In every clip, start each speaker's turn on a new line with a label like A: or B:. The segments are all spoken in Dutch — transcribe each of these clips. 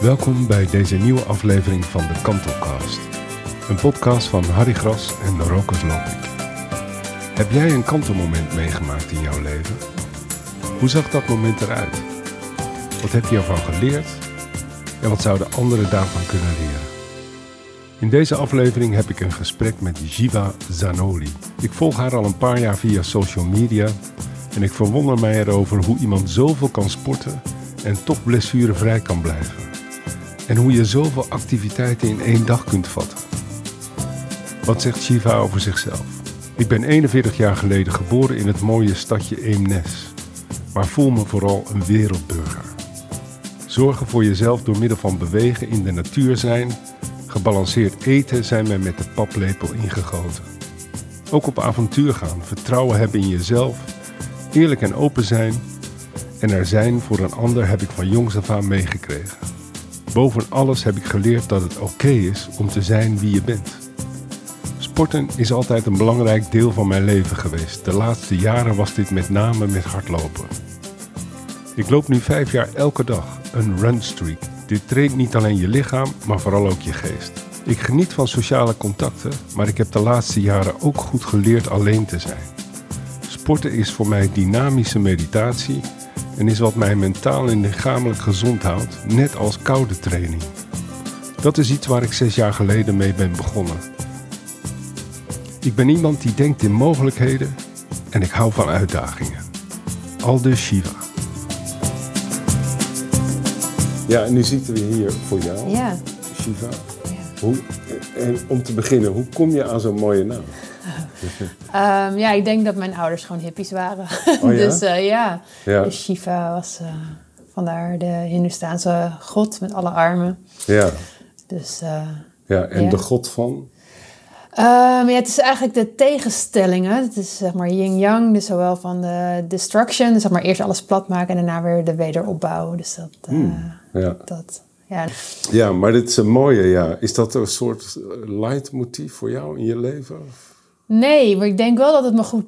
A: Welkom bij deze nieuwe aflevering van de Kantelcast. Een podcast van Harry Gras en Rokas Lopik. Heb jij een kantelmoment meegemaakt in jouw leven? Hoe zag dat moment eruit? Wat heb je ervan geleerd? En wat zouden anderen daarvan kunnen leren? In deze aflevering heb ik een gesprek met Jiva Zanoli. Ik volg haar al een paar jaar via social media en ik verwonder mij erover hoe iemand zoveel kan sporten en toch blessurevrij kan blijven. En hoe je zoveel activiteiten in één dag kunt vatten. Wat zegt Shiva over zichzelf? Ik ben 41 jaar geleden geboren in het mooie stadje Eemnes, maar voel me vooral een wereldburger. Zorgen voor jezelf door middel van bewegen in de natuur zijn, gebalanceerd eten zijn mij met de paplepel ingegoten. Ook op avontuur gaan, vertrouwen hebben in jezelf, eerlijk en open zijn en er zijn voor een ander heb ik van jongs af aan meegekregen. Boven alles heb ik geleerd dat het oké is om te zijn wie je bent. Sporten is altijd een belangrijk deel van mijn leven geweest. De laatste jaren was dit met name met hardlopen. Ik loop nu vijf jaar elke dag, een runstreak. Dit traint niet alleen je lichaam, maar vooral ook je geest. Ik geniet van sociale contacten, maar ik heb de laatste jaren ook goed geleerd alleen te zijn. Sporten is voor mij dynamische meditatie en is wat mij mentaal en lichamelijk gezond houdt, net als koude training. Dat is iets waar ik zes jaar geleden mee ben begonnen. Ik ben iemand die denkt in mogelijkheden en ik hou van uitdagingen. Aldus Shiva. Ja, en nu zitten we hier voor jou,
B: Ja.
A: Shiva. Hoe, en om te beginnen, hoe kom je aan zo'n mooie naam?
B: Ehm, ja, ik denk dat mijn ouders gewoon hippies waren.
A: Oh ja?
B: dus eh, ja,
A: Ja.
B: dus Shiva was eh, vandaar de Hindoestaanse god met alle armen.
A: Ja,
B: Dus eh,
A: ja en
B: Ja.
A: de god van?
B: ehm, ja, het is eigenlijk de tegenstellingen. Het is zeg maar yin-yang, dus zowel van de destruction, dus zeg maar eerst alles plat maken en daarna weer de wederopbouw. Dus dat,
A: Hmm. Ja.
B: dat ja.
A: ja, maar dit is een mooie, ja. Is dat een soort leidmotief voor jou in je leven?
B: Nee, maar ik denk wel dat het me goed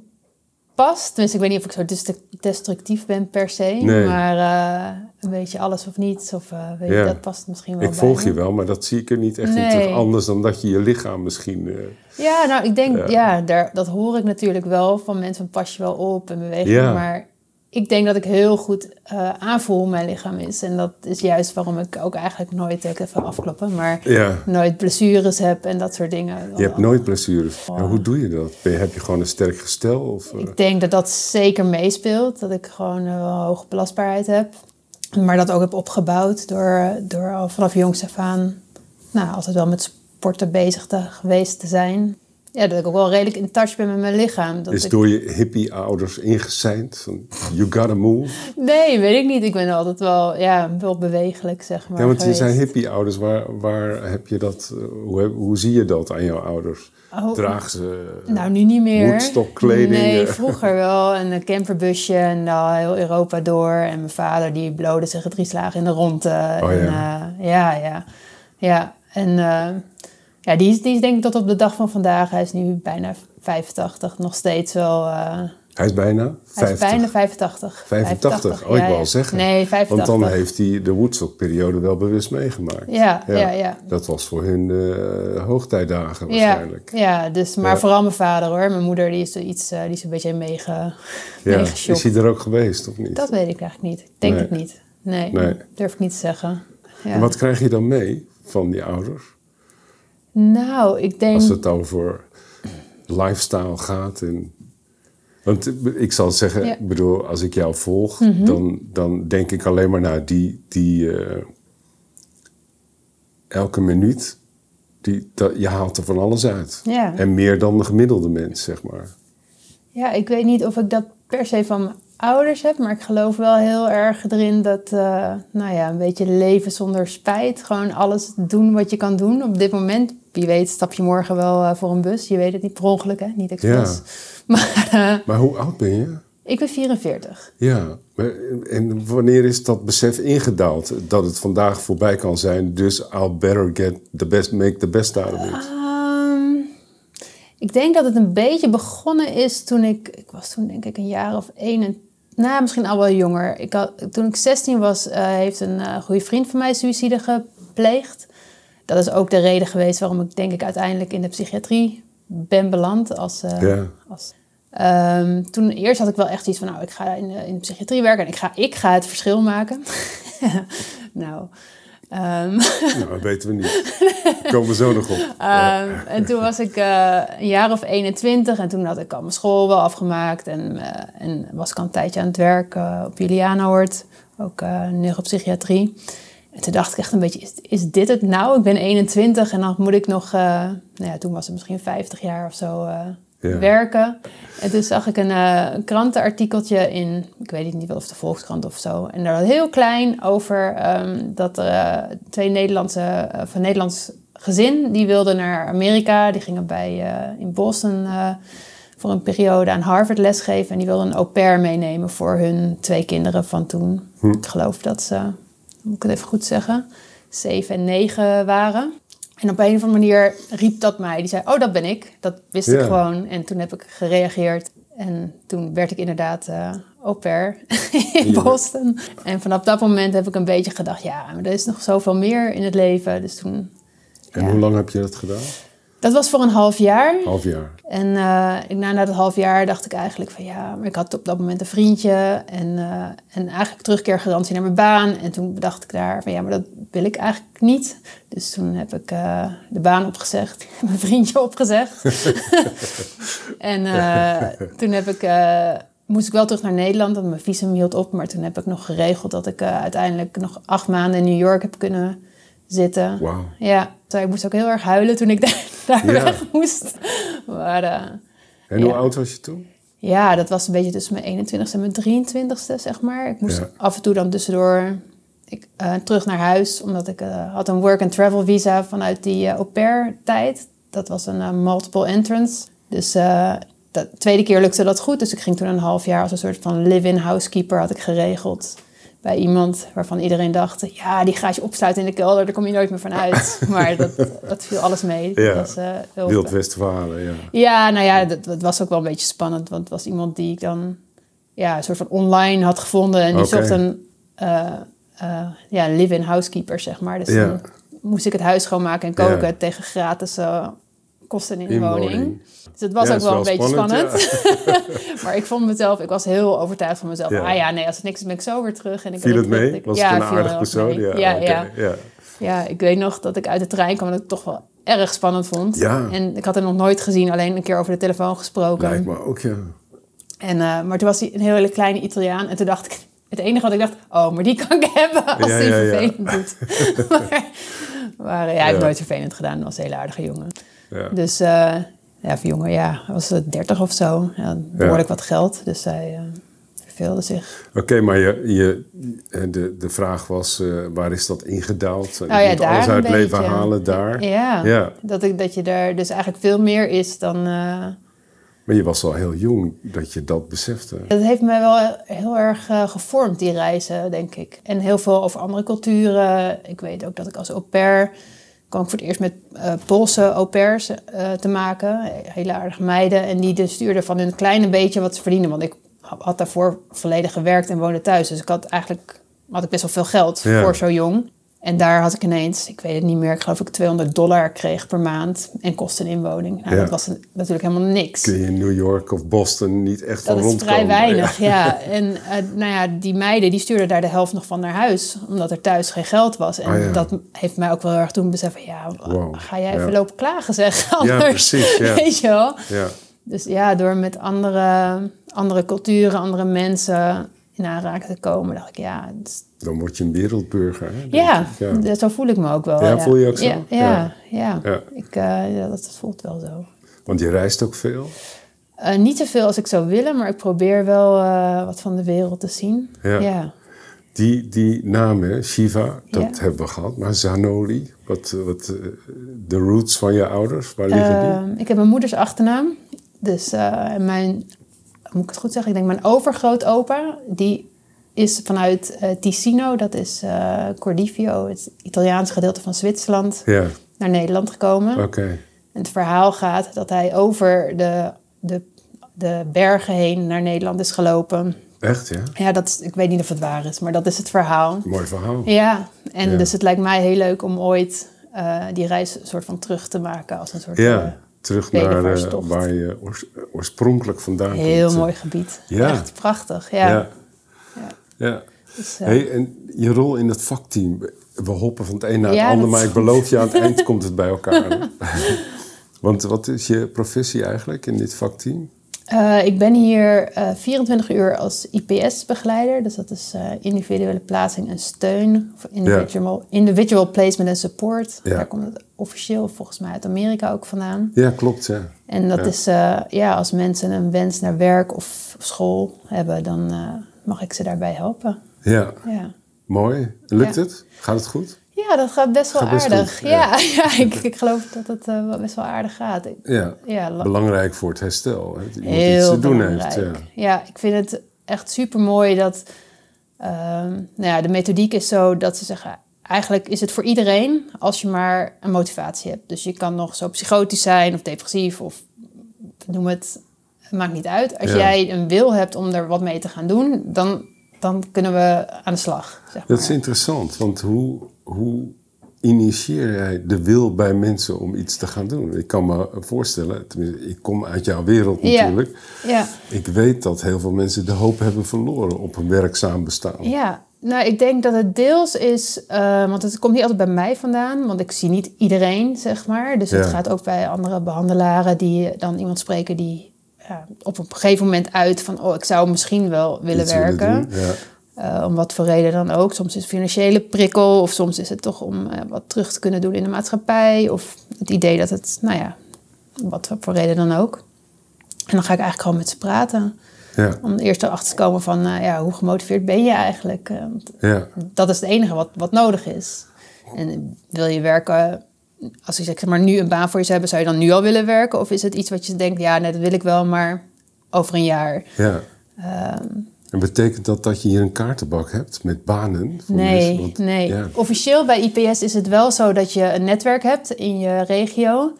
B: past. Tenminste, ik weet niet of ik zo dest- destructief ben per se.
A: Nee.
B: Maar eh, een beetje alles of niets, of eh, weet je, dat past misschien wel
A: Ik
B: bij
A: volg
B: me.
A: je wel, maar dat zie ik er niet echt in
B: Nee.
A: terug. Anders dan dat je je lichaam misschien... eh,
B: Ja, nou, ik denk,
A: Ja.
B: ja, daar, dat hoor ik natuurlijk wel van mensen pas je wel op en beweging.
A: Ja.
B: Maar ik denk dat ik heel goed eh, aanvoel hoe mijn lichaam is. En dat is juist waarom ik ook eigenlijk nooit, ik even afkloppen, maar
A: ja,
B: nooit blessures heb en dat soort dingen.
A: je hebt nooit blessures.
B: Oh.
A: Ja, hoe doe je dat? Je, heb je gewoon een sterk gestel? Of, eh,
B: Ik denk dat dat zeker meespeelt. Dat ik gewoon eh, wel hoge belastbaarheid heb. Maar dat ook heb opgebouwd door, door al vanaf jongs af aan... Nou, altijd wel met sporten bezig te, geweest te zijn. Ja, dat ik ook wel redelijk in touch ben met mijn lichaam. Dat
A: is
B: ik,
A: door je hippie-ouders ingeseind? Van, you gotta move?
B: Nee, weet ik niet. Ik ben altijd wel, ja, wel bewegelijk, zeg maar.
A: ja, want je
B: geweest.
A: zijn hippie-ouders. Waar, waar heb je dat... eh, hoe, hoe zie je dat aan jouw ouders?
B: Oh,
A: Dragen ze...
B: Nou, nu niet meer.
A: Woodstock-kleding,
B: Nee, vroeger wel. En een camperbusje en dan heel Europa door. En mijn vader die blode zich drie slagen in de ronde.
A: Oh,
B: en,
A: ja.
B: eh, ja, ja. Ja, en eh, ja, die, is, die is denk ik tot op de dag van vandaag. Hij is nu bijna 85. Nog steeds wel... eh,
A: Hij is bijna 50.
B: hij is bijna 85.
A: 85, oh, ik
B: ja,
A: al zeggen.
B: Nee, 85.
A: Want dan heeft hij de Woodstock-periode wel bewust meegemaakt.
B: Ja, ja, ja.
A: Dat was voor hun eh, hoogtijdagen
B: Ja,
A: waarschijnlijk.
B: ja, dus, maar vooral mijn vader hoor. Mijn moeder die is, iets, eh, die is een beetje meege,
A: Ja. Is hij er ook geweest of niet?
B: Dat weet ik eigenlijk niet. Ik denk
A: Nee.
B: het niet. Nee,
A: Nee.
B: durf ik niet te zeggen. Ja.
A: En wat krijg je dan mee van die ouders?
B: Nou, ik denk...
A: Als het over lifestyle gaat. En, want ik zal zeggen,
B: Ja. Mhm.
A: ik bedoel, als ik jou volg, dan, dan denk ik alleen maar naar die, die eh, elke minuut, die, dat, je haalt er van alles uit.
B: Ja.
A: En meer dan de gemiddelde mens, zeg maar.
B: ja, ik weet niet of ik dat per se van ouders heb, maar ik geloof wel heel erg erin dat, eh, nou ja, een beetje leven zonder spijt. Gewoon alles doen wat je kan doen op dit moment. Wie weet stap je morgen wel eh, voor een bus. Je weet het niet per ongeluk, hè? Niet expres. Maar eh,
A: Maar hoe oud ben je?
B: ik ben 44.
A: Ja, en wanneer is dat besef ingedaald dat het vandaag voorbij kan zijn? Dus I'll better get the best, make the best out of it.
B: Ehm, ik denk dat het een beetje begonnen is toen ik... Ik was toen denk ik een jaar of 21. Nou, misschien al wel jonger. Ik had, toen ik 16 was, uh, heeft een uh, goede vriend van mij suïcide gepleegd. Dat is ook de reden geweest waarom ik denk ik uiteindelijk in de psychiatrie ben beland. Als, uh, ja. als, um, toen eerst had ik wel echt iets van, nou, ik ga in de, in de psychiatrie werken en ik ga, ik ga het verschil maken. nou,
C: Um. Nou, dat weten we niet. Komen we zo nog op.
B: Um, en toen was ik uh, een jaar of 21 en toen had ik al mijn school wel afgemaakt. En, uh, en was ik al een tijdje aan het werk uh, op Julianahoort, ook neuropsychiatrie. En toen dacht ik echt een beetje, is, is dit het nou? Ik ben 21 en dan moet ik nog, nou ja, toen was het misschien 50 jaar of zo ja. werken. En toen zag ik een uh, krantenartikeltje in, ik weet niet wel of de Volkskrant of zo. En daar was heel klein over um, dat er uh, twee Nederlandse, uh, van Nederlands gezin, die wilden naar Amerika. Die gingen bij, in Boston voor een periode aan Harvard lesgeven. En die wilden een au pair meenemen voor hun twee kinderen van toen. Hm. Ik geloof dat ze, moet ik het even goed zeggen, zeven en negen waren. En op een of andere manier riep dat mij. Die zei, oh, dat ben ik. Dat wist ik gewoon. En toen heb ik gereageerd. En toen werd ik inderdaad uh, au pair in Boston. En vanaf dat moment heb ik een beetje gedacht... ja, maar er is nog zoveel meer in het leven. Dus toen...
C: En hoe lang heb je dat gedaan?
B: Dat was voor een half jaar.
C: Half jaar.
B: En uh, na, na dat half jaar dacht ik eigenlijk van ja, maar ik had op dat moment een vriendje en, uh, en eigenlijk terugkeergarantie naar mijn baan. En toen bedacht ik daar van ja, maar dat wil ik eigenlijk niet. Dus toen heb ik uh, de baan opgezegd, mijn vriendje opgezegd. en toen heb ik, moest ik wel terug naar Nederland, want mijn visum hield op. Maar toen heb ik nog geregeld dat ik uiteindelijk nog acht maanden in New York heb kunnen zitten.
C: Wow.
B: Ja, ik moest ook heel erg huilen toen ik daar, daar weg moest. Maar, uh,
C: en hoe oud was je toen?
B: Ja, dat was een beetje tussen mijn 21ste en mijn 23ste, zeg maar. Ik moest af en toe dan tussendoor ik, uh, terug naar huis, omdat ik uh, had een work-and-travel visa vanuit die au pair-tijd. Dat was een multiple entrance. Dus de tweede keer lukte dat goed. Dus ik ging toen een half jaar als een soort van live-in housekeeper had ik geregeld bij iemand waarvan iedereen dacht... ja, die gaat je opsluiten in de kelder, daar kom je nooit meer van uit. maar dat, dat viel alles mee.
C: Ja, dat was, uh, Wildwestverhalen, ja.
B: Ja, nou ja, dat, dat, was ook wel een beetje spannend. Want het was iemand die ik dan ja, een soort van online had gevonden. En die zocht een uh, uh, ja, live-in housekeeper, zeg maar. Dus ja. dan moest ik het huis schoonmaken en koken ja. tegen gratis kosten in de woning. Dus het was ook wel, een beetje spannend. maar ik vond mezelf, ik was heel overtuigd van mezelf. Ah ja, nee, als het niks is, ben ik zo weer terug. En ik
C: viel het mee? Ik, was het een aardig persoon?
B: Ja, ja, ja. ja. ik weet nog dat ik uit de trein kwam en ik het toch wel erg spannend vond.
C: Ja.
B: En ik had hem nog nooit gezien, alleen een keer over de telefoon gesproken.
C: Lijkt me ook, ja.
B: En, uh, maar toen was hij een hele kleine Italiaan. En toen dacht ik, het enige wat ik dacht, oh, maar die kan ik hebben als hij vervelend doet. maar, maar ja, hij heeft nooit vervelend gedaan. Hij was een hele aardige jongen. Ja. Dus uh, ja, voor jongen, ja, was het 30 of zo. Ja, behoorlijk wat geld, dus hij uh, verveelde zich.
C: Oké, okay, maar je, je, de, de vraag was, uh, waar is dat ingedaald?
B: Nou ja, daar
C: alles uit leven halen daar?
B: Ja, ja. Dat, ik, dat je daar dus eigenlijk veel meer is dan...
C: Maar je was al heel jong dat je dat besefte.
B: Dat heeft mij wel heel erg uh, gevormd, die reizen, denk ik. En heel veel over andere culturen. Ik weet ook dat ik als au pair kwam ik voor het eerst met uh, Poolse au pairs uh, te maken. Hele aardige meiden. En die dus stuurden van hun kleine beetje wat ze verdienen. Want ik had daarvoor volledig gewerkt en woonde thuis. Dus ik had eigenlijk had ik best wel veel geld voor zo jong. En daar had ik ineens, ik weet het niet meer, ik geloof ik 200 dollar kreeg per maand en kosten inwoning. Nou, dat was natuurlijk helemaal niks.
C: Kun je in New York of Boston niet echt
B: dat
C: van rondkomen?
B: Dat is vrij weinig, ja. En uh, nou ja, die meiden die stuurden daar de helft nog van naar huis, omdat er thuis geen geld was. En
C: ja.
B: dat heeft mij ook wel erg toen beseffen, ja, wow. ga jij even lopen klagen zeg, anders.
C: Ja, precies, ja.
B: Weet je wel?
C: Ja.
B: Dus ja, door met andere, andere culturen, andere mensen aanraking te komen, dacht ik, ja...
C: Dan word je een wereldburger. Hè,
B: ja, ja, zo voel ik me ook wel.
C: Ja, voel je ook zo?
B: Ja, ja. Ik, uh, ja dat voelt wel zo.
C: Want je reist ook veel?
B: Uh, niet zoveel als ik zou willen, maar ik probeer wel uh, wat van de wereld te zien. Ja.
C: Die, die naam, Shiva, dat hebben we gehad. Maar Zanoli, wat, wat, de roots van je ouders, waar liggen die?
B: Ehm, ik heb mijn moeders achternaam. Dus mijn moet ik het goed zeggen? Ik denk mijn overgrootopa, die is vanuit uh, Ticino, dat is uh, Cordivio, het Italiaanse gedeelte van Zwitserland,
C: ja.
B: naar Nederland gekomen.
C: Okay.
B: En het verhaal gaat dat hij over de, de, de bergen heen naar Nederland is gelopen.
A: Echt, ja?
B: Ja, dat is, ik weet niet of het waar is, maar dat is het verhaal.
A: Mooi verhaal.
B: Ja, en
A: Ja.
B: dus het lijkt mij heel leuk om ooit eh, die reis een soort van terug te maken als een soort eh,
A: Ja, terug naar eh, waar je oors- oorspronkelijk vandaan
B: heel
A: komt.
B: mooi gebied.
A: Ja.
B: Echt prachtig, ja.
A: Ja.
B: Ja. Dus, eh,
A: Hey, en je rol in dat vakteam, we hoppen van het een naar het
B: Ja,
A: ander, maar ik beloof je aan het eind komt het bij elkaar. Want wat is je professie eigenlijk in dit vakteam?
B: Eh, ik ben hier eh 24 uur als IPS-begeleider. Dus dat is eh, individuele plaatsing en steun. Of individual, individual placement en support.
A: Ja.
B: Daar komt het officieel volgens mij uit Amerika ook vandaan.
A: Ja, klopt, ja.
B: En dat is, eh, ja, als mensen een wens naar werk of school hebben, dan eh, mag ik ze daarbij helpen.
A: Ja,
B: Ja.
A: mooi. Lukt het? Gaat het goed?
B: Ja, dat gaat best wel
A: Gaat best
B: aardig.
A: goed,
B: ja, ja. ik, ik geloof dat het eh, best wel aardig gaat.
A: Ja.
B: Ja, la-
A: Belangrijk voor het herstel. Hè? Dat
B: heel
A: iets te doen
B: belangrijk.
A: heeft. Ja.
B: Ja, ik vind het echt super mooi dat. ehm, nou ja, de methodiek is zo dat ze zeggen. Eigenlijk is het voor iedereen als je maar een motivatie hebt. Dus je kan nog zo psychotisch zijn of depressief of noem het. Het maakt niet uit. Als jij een wil hebt om er wat mee te gaan doen, dan, dan kunnen we aan de slag. Zeg maar.
A: Dat is interessant, want hoe, hoe initieer jij de wil bij mensen om iets te gaan doen? Ik kan me voorstellen, tenminste, ik kom uit jouw wereld natuurlijk.
B: Ja.
A: Ik weet dat heel veel mensen de hoop hebben verloren op een werkzaam bestaan.
B: Ja, nou, ik denk dat het deels is, eh, want het komt niet altijd bij mij vandaan, want ik zie niet iedereen, zeg maar. Dus het gaat ook bij andere behandelaren die dan iemand spreken die ja, op een gegeven moment uit van, oh, ik zou misschien wel willen
A: Iets
B: werken.
A: Ja.
B: Eh, om wat voor reden dan ook. Soms is het financiële prikkel, of soms is het toch om eh, wat terug te kunnen doen in de maatschappij, of het idee dat het, nou ja, wat voor reden dan ook. En dan ga ik eigenlijk gewoon met ze praten.
A: Ja.
B: Om eerst erachter te komen van, eh, ja, hoe gemotiveerd ben je eigenlijk?
A: Ja.
B: dat is het enige wat, wat nodig is. En wil je werken, als je zeg maar nu een baan voor je zou hebben, zou je dan nu al willen werken? Of is het iets wat je denkt, ja, nee, dat wil ik wel, maar over een jaar?
A: ja.
B: Ehm,
A: En betekent dat dat je hier een kaartenbak hebt met banen? voor
B: nee,
A: mensen? Want-
B: nee.
A: Ja.
B: Officieel bij IPS is het wel zo dat je een netwerk hebt in je regio.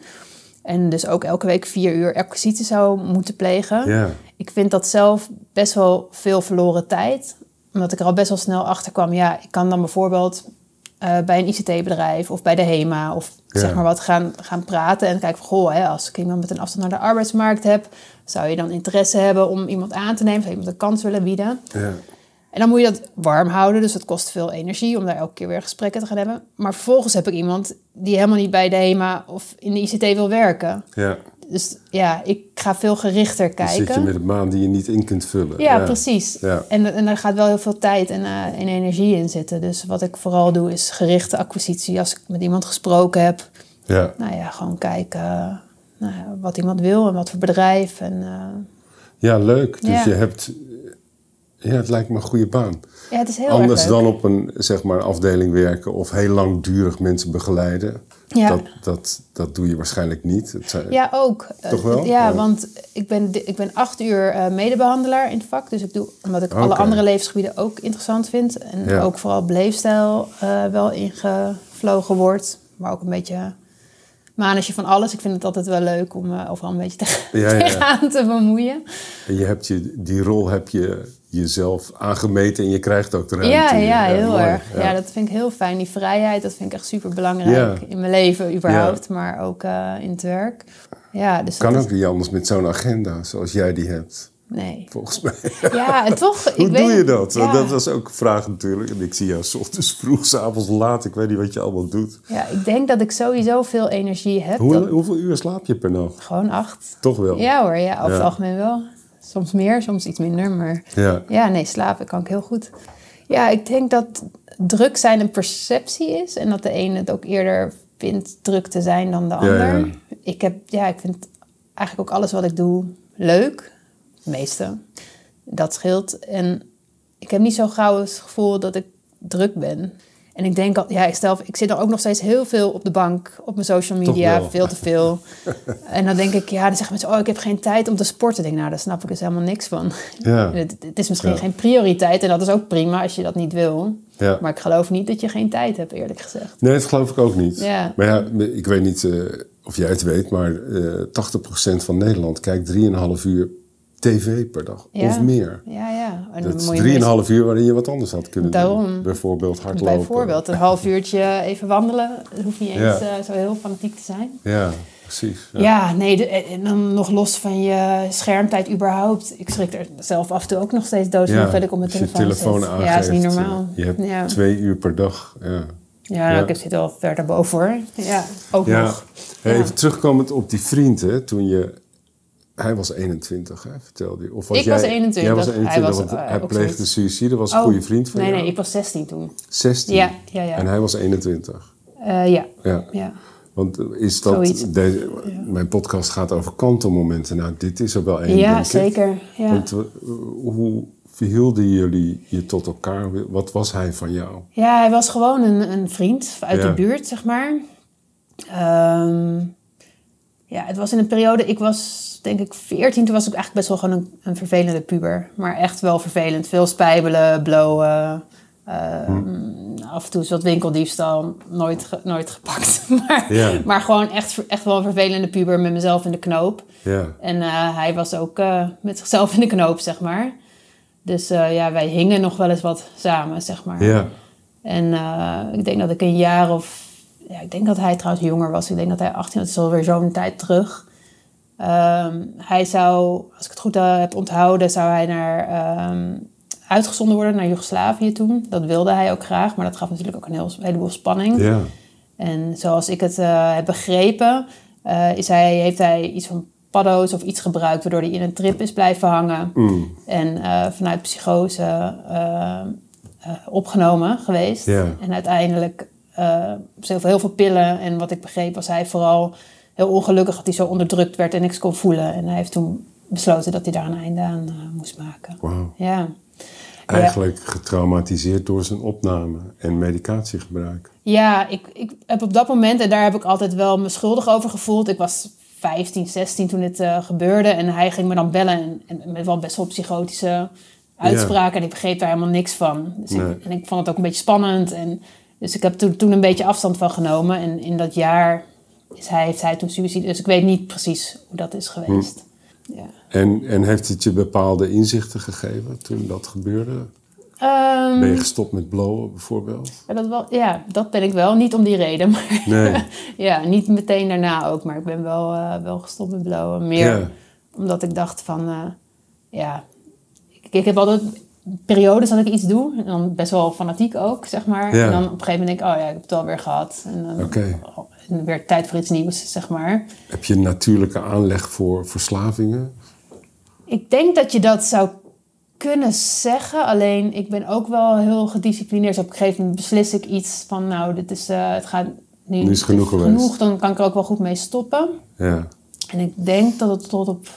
B: En dus ook elke week vier uur acquisitie zou moeten plegen.
A: ja.
B: Ik vind dat zelf best wel veel verloren tijd. Omdat ik er al best wel snel achter kwam. Ja, ik kan dan bijvoorbeeld eh, bij een ICT-bedrijf of bij de HEMA of
A: Ja.
B: zeg maar wat gaan, gaan praten. En kijken van, goh, hè, als ik iemand met een afstand naar de arbeidsmarkt heb... zou je dan interesse hebben om iemand aan te nemen? Zou je iemand een kans willen bieden?
A: ja.
B: En dan moet je dat warm houden, dus dat kost veel energie om daar elke keer weer gesprekken te gaan hebben. Maar vervolgens heb ik iemand die helemaal niet bij de HEMA of in de ICT wil werken.
A: ja.
B: Dus ja, ik ga veel gerichter
A: Dan zit je
B: kijken.
A: met een baan die je niet in kunt vullen.
B: Ja, precies.
A: Ja.
B: En, en daar gaat wel heel veel tijd en, eh, en energie in zitten. Dus wat ik vooral doe is gerichte acquisitie. Als ik met iemand gesproken heb,
A: Ja.
B: nou ja, gewoon kijken nou wat iemand wil en wat voor bedrijf. En, eh,
A: ja, leuk. Dus
B: Ja.
A: je hebt... Ja, het lijkt me een goede baan.
B: ja, het is heel
A: Anders dan op een zeg maar, afdeling werken of heel langdurig mensen begeleiden.
B: Ja.
A: Dat, dat, dat doe je waarschijnlijk niet. Het zijn-
B: Ja, ook.
A: Toch wel?
B: Ja,
A: Ja.
B: want ik ben, ik ben acht uur eh, medebehandelaar in het vak. Dus ik doe, omdat ik alle andere levensgebieden ook interessant vind. En
A: Ja.
B: ook vooral beleefstijl eh, wel ingevlogen wordt. Maar ook een beetje manetje van alles. Ik vind het altijd wel leuk om eh, overal een beetje tegen,
A: Ja, ja,
B: te bemoeien.
A: En je hebt je, die rol heb je jezelf aangemeten en je krijgt ook de ruimte.
B: Ja, ja, heel
A: mooi.
B: erg. Ja. Dat vind ik heel fijn. Die vrijheid, dat vind ik echt super belangrijk in mijn leven überhaupt. Maar ook eh, in het werk. Ja, dus
A: Kan ook niet anders met zo'n agenda zoals jij die hebt,
B: Nee.
A: volgens mij.
B: Ja, en toch...
A: Hoe
B: ik
A: doe
B: weet-
A: je dat?
B: Ja.
A: Dat was ook een vraag natuurlijk. En ik zie jou 's ochtends vroeg, 's avonds laat. Ik weet niet wat je allemaal doet.
B: Ja, ik denk dat ik sowieso veel energie heb.
A: Hoe,
B: Dat-
A: hoeveel uur slaap je per nacht?
B: Gewoon acht.
A: Toch wel?
B: Ja hoor, ja, over
A: Ja.
B: het algemeen wel. Soms meer, soms iets minder, maar
A: Ja.
B: ja, nee, slapen kan ik heel goed. Ja, ik denk dat druk zijn een perceptie is en dat de ene het ook eerder vindt druk te zijn dan de ander. Ik, heb, ja, ik vind eigenlijk ook alles wat ik doe leuk, meeste. Dat scheelt. En ik heb niet zo gauw het gevoel dat ik druk ben. En ik denk al, ja, ik stel, ik zit dan ook nog steeds heel veel op de bank, op mijn social media, veel te veel. en dan denk ik, ja, dan zeggen mensen, oh, ik heb geen tijd om te sporten. Ik denk, nou, daar snap ik dus helemaal niks van.
A: Ja.
B: Het, het is misschien
A: Ja.
B: geen prioriteit en dat is ook prima als je dat niet wil.
A: Ja.
B: Maar ik geloof niet dat je geen tijd hebt, eerlijk gezegd.
A: Nee, dat geloof ik ook niet.
B: Ja.
A: Maar ja, ik weet niet eh, of jij het weet, maar eh 80% van Nederland kijkt 3,5 uur tv per dag.
B: Ja.
A: Of meer.
B: Ja, ja. En
A: Dat is
B: je
A: drieënhalf uur waarin je wat anders had kunnen
B: Daarom.
A: doen. Bijvoorbeeld hardlopen.
B: Bijvoorbeeld een half uurtje even wandelen. Dat hoeft niet eens
A: Ja.
B: eh, zo heel fanatiek te zijn.
A: Ja, precies. Ja.
B: Ja, nee, de- en dan nog los van je schermtijd überhaupt. Ik schrik er zelf af en toe ook nog steeds dood van
A: Ja,
B: dat ik op mijn
A: als je
B: telefoon,
A: telefoon
B: zit.
A: aangeeft.
B: Ja, is niet
A: eh,
B: normaal.
A: Je hebt
B: ja.
A: twee uur per dag. Ja.
B: Ja, ik heb zit wel verder boven hoor. Ja, ook
A: Ja.
B: nog.
A: Hey. Even terugkomend op die vriend, hè, toen je... Hij was 21, hè, vertelde je. Of was
B: Ik
A: jij,
B: was 21,
A: Jij was
B: hij
A: 21,
B: was,
A: want
B: eh,
A: hij
B: ook
A: pleegde suïcide. was een
B: Oh,
A: goede vriend van
B: Nee,
A: jou.
B: nee, ik was 16 toen.
A: 16.
B: Ja, ja, ja.
A: En hij was 21.
B: Eh, ja,
A: Ja.
B: ja.
A: Want is dat... Deze, Mijn podcast gaat over kantelmomenten. Nou, dit is er wel één,
B: ja zeker. Ja.
A: Want eh, hoe verhielden jullie je tot elkaar? Wat was hij van jou?
B: Ja, hij was gewoon een, een vriend uit
A: Ja.
B: de buurt, zeg maar. Ehm, ja, het was in een periode, ik was denk ik 14, toen was ik eigenlijk best wel gewoon een, een vervelende puber. Maar echt wel vervelend. Veel spijbelen, blowen. ehm, Af en toe is wat winkeldiefstal, nooit, ge- nooit gepakt. maar,
A: Ja.
B: maar gewoon echt, echt wel een vervelende puber met mezelf in de knoop.
A: Ja,
B: En eh, hij was ook eh, met zichzelf in de knoop, zeg maar. Dus eh, ja, wij hingen nog wel eens wat samen, zeg maar.
A: ja,
B: En eh, ik denk dat ik een jaar of... Ja, ik denk dat hij trouwens jonger was. Ik denk dat hij 18 was. Het is alweer zo'n tijd terug. Ehm, hij zou, als ik het goed eh, heb onthouden, zou hij naar, ehm, uitgezonden worden naar Joegoslavië toen. Dat wilde hij ook graag, maar dat gaf natuurlijk ook een heel, heleboel spanning.
A: ja.
B: En zoals ik het eh, heb begrepen, eh, is hij, heeft hij iets van paddo's of iets gebruikt... waardoor hij in een trip is blijven hangen.
A: Mm,
B: En vanuit psychose opgenomen geweest.
A: Ja.
B: En uiteindelijk veel, heel veel pillen. En wat ik begreep was hij vooral heel ongelukkig dat hij zo onderdrukt werd en niks kon voelen. En hij heeft toen besloten dat hij daar een einde aan eh, moest maken.
A: wauw.
B: Ja.
A: Eigenlijk getraumatiseerd door zijn opname en medicatiegebruik.
B: Ja, ik, ik heb op dat moment, en daar heb ik altijd wel me schuldig over gevoeld. Ik was 15, 16 toen dit eh, gebeurde. En hij ging me dan bellen en, en met wel best wel psychotische uitspraken. En ik begreep daar helemaal niks van. Dus
A: Nee.
B: ik, en ik vond het ook een beetje spannend. En, dus ik heb toen, toen een beetje afstand van genomen. En in dat jaar is hij, heeft hij toen suïcide. Dus ik weet niet precies hoe dat is geweest. Ja.
A: En, en heeft het je bepaalde inzichten gegeven toen dat gebeurde?
B: Ehm,
A: Ben je gestopt met blowen bijvoorbeeld?
B: Ja, dat, wel, ja, dat ben ik wel. Niet om die reden, maar
A: Nee.
B: ja, niet meteen daarna ook. Maar ik ben wel, eh, wel gestopt met blowen. Meer
A: Ja.
B: omdat ik dacht van, eh, ja... Ik, ik heb altijd periodes dat ik iets doe. En dan best wel fanatiek ook, zeg maar.
A: Ja.
B: En dan op een gegeven moment denk ik, oh ja, ik heb het alweer gehad. En dan
A: Oké.
B: En weer tijd voor iets nieuws, zeg maar.
A: Heb je een natuurlijke aanleg voor verslavingen?
B: Ik denk dat je dat zou kunnen zeggen. Alleen ik ben ook wel heel gedisciplineerd. Dus op een gegeven moment beslis ik iets van... nou, dit is, eh, het gaat nu,
A: Nu is het genoeg geweest.
B: genoeg. Dan kan ik er ook wel goed mee stoppen.
A: Ja.
B: En ik denk dat het tot op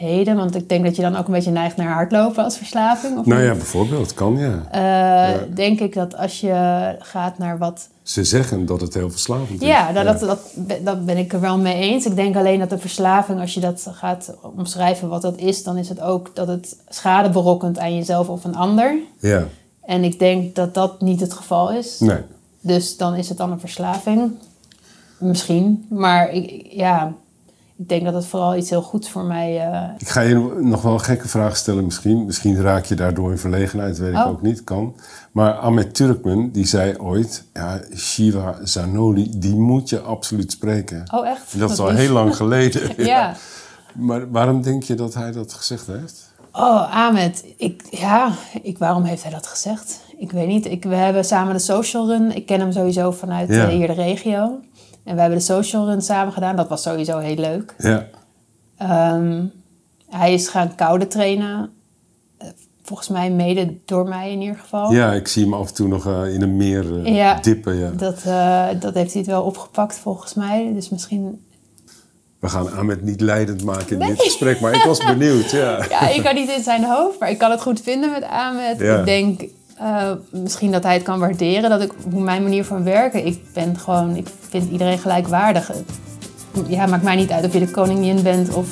B: heden... want ik denk dat je dan ook een beetje neigt naar hardlopen als verslaving. Of
A: Nou ja, bijvoorbeeld, kan ja.
B: Eh, Denk ik dat als je gaat naar wat...
A: Ze zeggen dat het heel verslavend is.
B: Ja, nou, Dat, dat, dat ben ik er wel mee eens. Ik denk alleen dat de verslaving, als je dat gaat omschrijven wat dat is... dan is het ook dat het schade berokkent aan jezelf of een ander...
A: Ja,
B: En ik denk dat dat niet het geval is.
A: nee.
B: Dus dan is het dan een verslaving. Misschien. Maar ik- ja, ik denk dat het vooral iets heel goeds voor mij... eh,
A: Ik ga je nog wel een gekke vraag stellen misschien. Misschien raak je daardoor in verlegenheid, weet ik
B: Oh.
A: ook niet, kan. Maar Ahmed Turkman, die zei ooit... Ja, Shiva Zanoli, die moet je absoluut spreken.
B: Oh, echt?
A: Dat is al heel lang geleden.
B: Ja.
A: Maar waarom denk je dat hij dat gezegd heeft?
B: Oh, Ahmed. Ik, ja, ik, waarom heeft hij dat gezegd? Ik weet niet. Ik, we hebben samen de social run. Ik ken hem sowieso vanuit
A: Ja.
B: eh, hier de regio. En we hebben de social run samen gedaan. Dat was sowieso heel leuk.
A: Ja,
B: Ehm, hij is gaan koude trainen. Eh, Volgens mij mede door mij in ieder geval.
A: ja ik zie hem af en toe nog eh, in een meer eh.
B: Ja.
A: dippen. Ja.
B: Dat, dat heeft hij het wel opgepakt volgens mij. Dus misschien...
A: We gaan Ahmed niet leidend maken in dit gesprek, maar ik was benieuwd. Ja.
B: Ja, ik kan niet in zijn hoofd, maar ik kan het goed vinden met Ahmed.
A: Ja.
B: Ik denk eh, misschien dat hij het kan waarderen. Dat ik hoe mijn manier van werken. Ik ben gewoon... Ik vind iedereen gelijkwaardig. Ja, maakt mij niet uit of je de koningin bent of...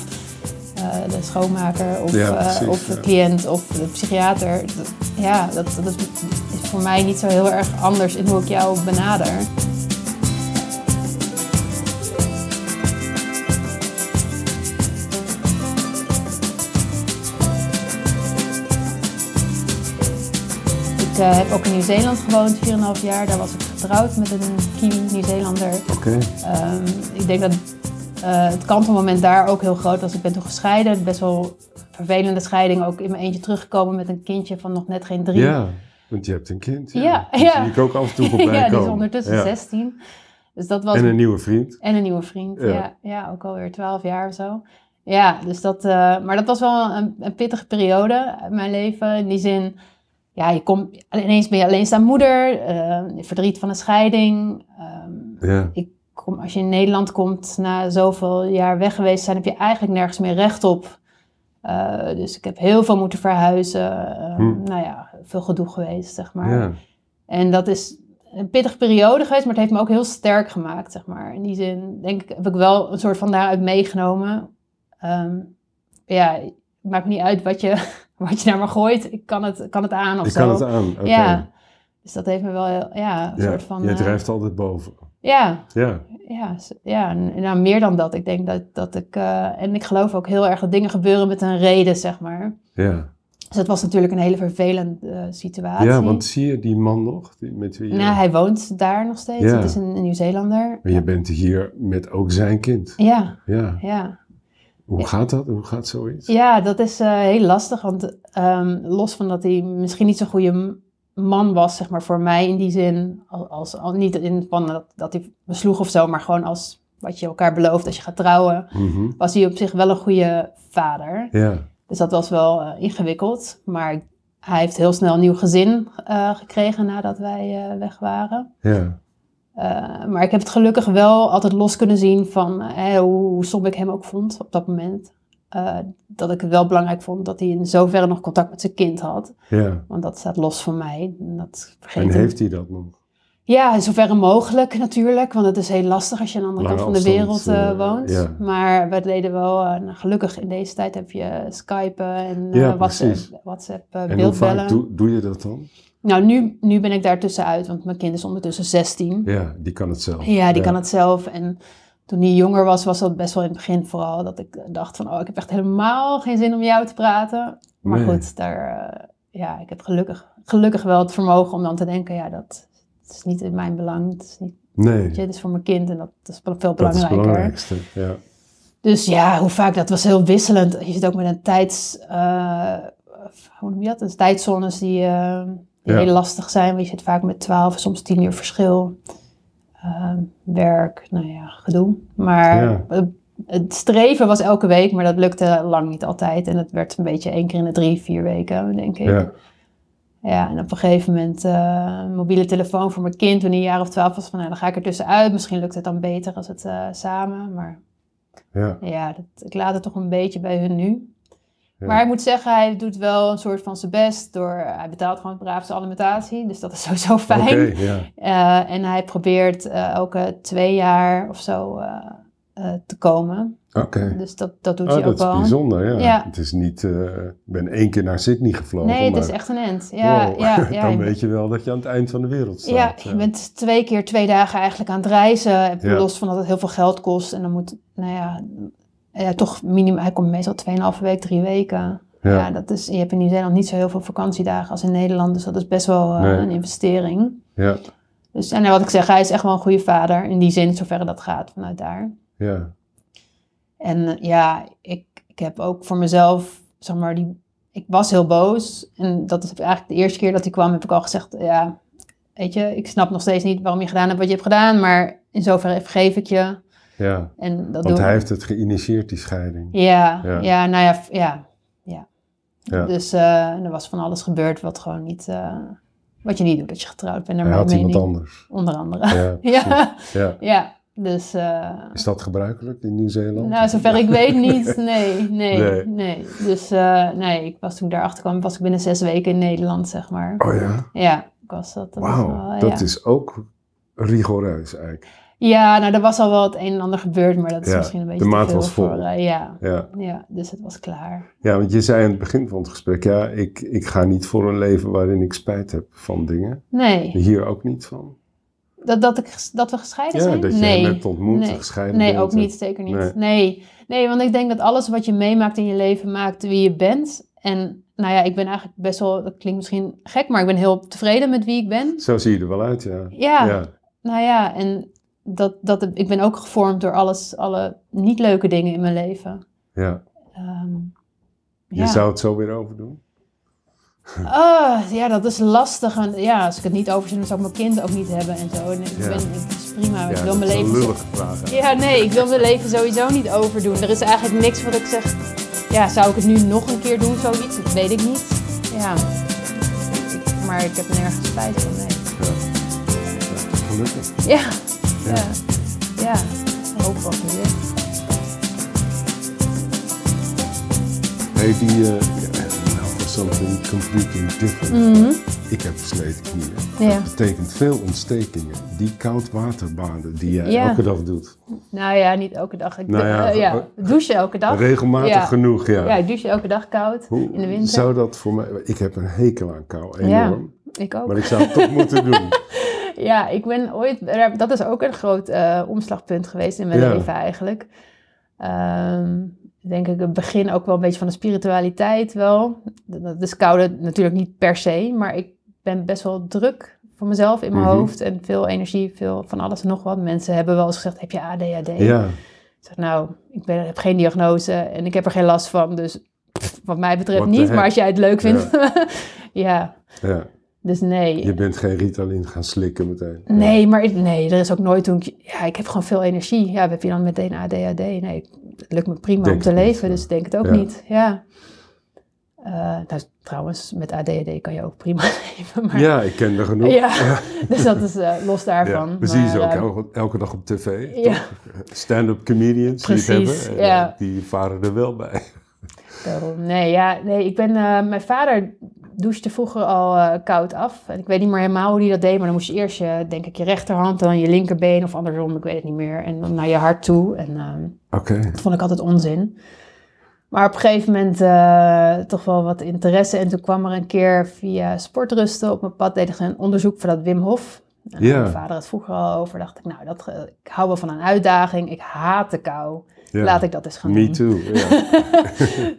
B: eh, de schoonmaker of,
A: Ja,
B: eh, of de
A: ja.
B: cliënt of de psychiater. Dat- ja, dat, dat is voor mij niet zo heel erg anders in hoe ik jou benader. Eh, heb ook in Nieuw-Zeeland gewoond, 4,5 jaar. Daar was ik getrouwd met een Kiwi Nieuw-Zeelander.
A: Oké.
B: Ehm, ik denk dat eh, het kantelmoment daar ook heel groot was. Ik ben toen gescheiden, best wel vervelende scheiding. Ook in mijn eentje teruggekomen met een kindje van nog net geen drie.
A: Ja, want je hebt een kind. Ja,
B: Ja,
A: Die
B: ja.
A: zie ik ook af en toe voorbij
B: ja, die is ondertussen
A: Ja.
B: 16. Dus dat was
A: En een nieuwe vriend.
B: En een nieuwe vriend,
A: Ja.
B: ja. Ja, ook alweer 12 jaar of zo. Ja, dus dat, eh, maar dat was wel een, een pittige periode uit mijn leven. In die zin, ja, je komt, ineens ben je alleenstaande moeder, eh, verdriet van een scheiding. Ehm,
A: Ja.
B: ik kom, als je in Nederland komt na zoveel jaar weg geweest zijn, heb je eigenlijk nergens meer recht op. Eh, dus ik heb heel veel moeten verhuizen. Ehm,
A: Hm.
B: Nou ja, veel gedoe geweest, zeg maar.
A: Ja.
B: En dat is een pittige periode geweest, maar het heeft me ook heel sterk gemaakt, zeg maar. In die zin, denk ik, heb ik wel een soort van daaruit meegenomen. Ehm, ja, het maakt niet uit wat je, wat je naar me gooit. Ik kan het, kan het aan of
A: Ik
B: zo.
A: kan het aan.
B: Ja. Dus dat heeft me wel heel, ja, een
A: Ja,
B: soort van...
A: Jij
B: eh,
A: drijft altijd boven.
B: ja,
A: Ja.
B: ja, ja, en- nou, meer dan dat. Ik denk dat, dat ik... eh, en ik geloof ook heel erg dat dingen gebeuren met een reden, zeg maar.
A: Ja.
B: Dus het was natuurlijk een hele vervelende eh, situatie.
A: ja, want zie je die man nog? Die, met wie je...
B: Nou, hij woont daar nog steeds.
A: Ja.
B: Het is een, een Nieuw-Zeelander.
A: Maar je bent hier met ook zijn kind.
B: Ja,
A: Ja.
B: ja.
A: Hoe gaat dat? Hoe gaat zoiets?
B: Ja, dat is eh, heel lastig. Want ehm, los van dat hij misschien niet zo'n goede man was, zeg maar, voor mij in die zin. Als, als, al niet in van dat, dat hij me sloeg of zo, maar gewoon als wat je elkaar belooft als je gaat trouwen.
A: Mhm.
B: Was hij op zich wel een goede vader.
A: Ja.
B: Dus dat was wel eh, ingewikkeld. Maar hij heeft heel snel een nieuw gezin eh, gekregen nadat wij weg waren.
A: Ja.
B: Eh, maar ik heb het gelukkig wel altijd los kunnen zien van eh, hoe, hoe stom ik hem ook vond op dat moment. Eh, dat ik het wel belangrijk vond dat hij in zoverre nog contact met zijn kind had.
A: Ja.
B: Want dat staat los van mij. En Dat
A: En heeft hij dat nog?
B: Ja, in zoverre mogelijk natuurlijk. Want het is heel lastig als je aan de andere
A: Lange
B: kant van de wereld eh,
A: eh,
B: woont.
A: ja.
B: Maar we deden wel, eh, nou, gelukkig in deze tijd heb je Skypen en eh,
A: Ja,
B: WhatsApp. WhatsApp eh,
A: En hoe
B: beeldbellen.
A: vaak doe, doe je dat dan?
B: Nou, nu, nu ben ik daar tussenuit, want mijn kind is ondertussen 16.
A: Ja, die kan het zelf.
B: Ja, die kan het zelf. En toen hij jonger was, was dat best wel in het begin vooral dat ik dacht van, oh, ik heb echt helemaal geen zin om jou te praten. Maar
A: Nee.
B: goed, daar, eh, ja, ik heb gelukkig, gelukkig wel het vermogen om dan te denken, ja, dat, is niet in mijn belang. Het is, niet,
A: Nee,
B: weet je, het is voor mijn kind en dat, is veel
A: dat is het
B: belangrijker.
A: belangrijkste. Ja.
B: Dus ja, hoe vaak, dat was heel wisselend. Je zit ook met een tijds, eh, hoe noem je dat? Dus tijdzones die, eh, die
A: Ja.
B: heel lastig zijn. Want je zit vaak met 12, soms 10 uur verschil. Eh, werk, nou ja, gedoe. Maar
A: Ja.
B: het- het streven was elke week, maar dat lukte lang niet altijd. En het werd een beetje één keer in de drie, vier weken, denk ik.
A: Ja.
B: Ja, en op een gegeven moment eh, een mobiele telefoon voor mijn kind toen hij een jaar of twaalf was. Van, nou, dan ga ik er tussenuit. Misschien lukt het dan beter als het eh, samen. Maar
A: Ja.
B: ja, dat, ik laat het toch een beetje bij hun nu.
A: Ja.
B: Maar ik moet zeggen, hij doet wel een soort van zijn best. Door, hij betaalt gewoon braaf zijn alimentatie. Dus dat is sowieso fijn.
A: Ja.
B: Eh, en hij probeert eh, elke twee jaar of zo eh, eh, te komen.
A: Oké.
B: Dus dat, dat doet
A: Oh,
B: hij ook
A: dat is
B: wel.
A: bijzonder, ja.
B: Ja.
A: Het is niet, eh, ik ben één keer naar Sydney gevlogen.
B: Nee, het is echt een end. Ja,
A: wow,
B: ja, ja,
A: dan weet je wel dat je aan het eind van de wereld staat.
B: Ja, je bent twee keer twee dagen eigenlijk aan het reizen. Los van dat het heel veel geld kost. En dan moet, nou ja, ja toch minimum. Hij komt meestal 2,5 week, drie weken. Ja.
A: Ja.
B: dat is, je hebt in Nieuw-Zeeland niet zo heel veel vakantiedagen als in Nederland. Dus dat is best wel eh,
A: Nee.
B: een investering.
A: Ja,
B: Dus, en wat ik zeg, hij is echt wel een goede vader. In die zin, zoverre dat gaat vanuit daar.
A: ja,
B: En eh, ja, ik, ik heb ook voor mezelf, zeg maar, die, ik was heel boos. En dat is eigenlijk de eerste keer dat hij kwam, heb ik al gezegd, ja, weet je, ik snap nog steeds niet waarom je gedaan hebt wat je hebt gedaan, maar in zoverre vergeef ik je.
A: Ja.
B: En dat
A: Want hij heeft het geïnitieerd, die scheiding.
B: Ja,
A: Ja.
B: ja, nou ja, ja, ja.
A: Ja.
B: Dus eh, er was van alles gebeurd wat gewoon niet, eh, wat je niet doet als je getrouwd bent. naar
A: Hij had iemand anders.
B: Onder andere.
A: Ja,
B: Ja,
A: ja.
B: Dus, eh,
A: Is dat gebruikelijk in Nieuw-Zeeland?
B: Nou, zover ik weet niet. Nee, nee,
A: Nee.
B: nee. Dus nee, ik was toen ik daarachter kwam, was ik binnen zes weken in Nederland, zeg maar.
A: Oh ja?
B: Ja, ik was dat. dat was
A: Wauw,
B: wel,
A: dat
B: ja.
A: is ook rigoureus eigenlijk.
B: Ja, nou, er was al wel het een en ander gebeurd, maar dat is
A: Ja,
B: misschien een
A: de
B: beetje te
A: maat
B: veel
A: was vol.
B: voor... eh, ja,
A: Ja.
B: ja, dus het was klaar.
A: ja, want je zei aan het begin van het gesprek, ja, ik, ik ga niet voor een leven waarin ik spijt heb van dingen.
B: Nee,
A: Hier ook niet van.
B: dat, dat, ik, dat we gescheiden
A: Ja,
B: zijn?
A: dat je
B: nee.
A: hebt ontmoet,
B: nee.
A: gescheiden
B: Nee,
A: bent
B: ook niet, zeker niet.
A: Nee.
B: Nee. nee. want ik denk dat alles wat je meemaakt in je leven maakt wie je bent. En nou ja, ik ben eigenlijk best wel, dat klinkt misschien gek, maar ik ben heel tevreden met wie ik ben.
A: Zo zie je er wel uit, ja.
B: Ja, nou ja, en dat, dat, ik ben ook gevormd door alles, alle niet leuke dingen in mijn leven.
A: Ja.
B: Ehm,
A: Je zou het zo weer overdoen?
B: Ah, ja, dat is lastig. En ja, als ik het niet overzie, dan zou ik mijn kind ook niet hebben en zo. En ik
A: Ja.
B: ben, het is prima. ik
A: Ja,
B: wil
A: dat
B: mijn leven.
A: lullige vraag. hè?
B: Ja, nee, ik wil mijn leven sowieso niet overdoen. Er is eigenlijk niks wat ik zeg. Ja, zou ik het nu nog een keer doen, zoiets? Dat weet ik niet. Ja. Ik- maar ik heb nergens spijt van, nee.
A: Gelukkig.
B: Ja, ja, ja. Hoop wat is.
A: Hey, die, eh ja, nou, for something completely different.
B: Mhm.
A: Ik heb versleten knieën.
B: Ja.
A: Dat betekent veel ontstekingen. Die koudwaterbaden die jij
B: Ja.
A: elke dag doet.
B: Nou ja, niet elke dag. Ik
A: Nou ja,
B: eh, ja, douchen elke dag.
A: Regelmatig
B: Ja.
A: genoeg, ja.
B: Ja, ik douche elke dag koud
A: Hoe
B: in de winter.
A: zou dat voor mij... Ik heb een hekel aan kou,
B: Ja.
A: enorm.
B: Ik ook.
A: Maar ik zou het toch moeten doen.
B: Ja, ik ben ooit, dat is ook een groot eh, omslagpunt geweest in mijn
A: Ja.
B: leven eigenlijk. Ehm, denk ik het begin ook wel een beetje van de spiritualiteit wel. Dat is koude natuurlijk niet per se, maar ik ben best wel druk voor mezelf in mijn
A: Mhm.
B: hoofd en veel energie, veel van alles en nog wat. Mensen hebben wel eens gezegd, heb je ADHD?
A: Ja,
B: Ik zeg, nou, ik ben, heb geen diagnose en ik heb er geen last van, dus pff, wat mij betreft
A: What
B: niet. Maar als jij het leuk vindt, ja,
A: ja.
B: Dus nee.
A: Je bent geen Ritalin gaan slikken meteen.
B: Nee, maar ik- nee, er is ook nooit toen ik... Ja, ik heb gewoon veel energie. Ja, heb je dan meteen ADHD? Nee, het lukt me prima
A: Denk
B: om te
A: niet,
B: leven, dus ik denk het ook
A: Ja.
B: niet. Ja. Eh, nou, trouwens, met ADHD kan je ook prima leven. Maar,
A: Ja, ik ken er genoeg.
B: Ja, dus dat is eh, los daarvan.
A: Ja, we zien ze ook
B: eh,
A: elke, elke dag op tv. Stand-up comedians die
B: Precies,
A: hebben. en,
B: ja.
A: eh, Die varen er wel bij.
B: Nee, ja, nee, ik ben... mijn vader douchte vroeger al eh, koud af. En ik weet niet meer helemaal hoe hij dat deed, maar dan moest je eerst je, denk ik, je rechterhand, dan je linkerbeen of andersom, ik weet het niet meer. En dan naar je hart toe. En ehm. Dat vond ik altijd onzin. Maar op een gegeven moment eh, toch wel wat interesse. En toen kwam er een keer via sportrusten op mijn pad, deed ik een onderzoek voor dat Wim Hof. En
A: Ja.
B: Mijn vader het vroeger al over. Dacht ik, nou, dat, eh, ik hou wel van een uitdaging. Ik haat de kou.
A: Ja.
B: Laat ik dat eens gaan
A: Me
B: doen.
A: too. Ja.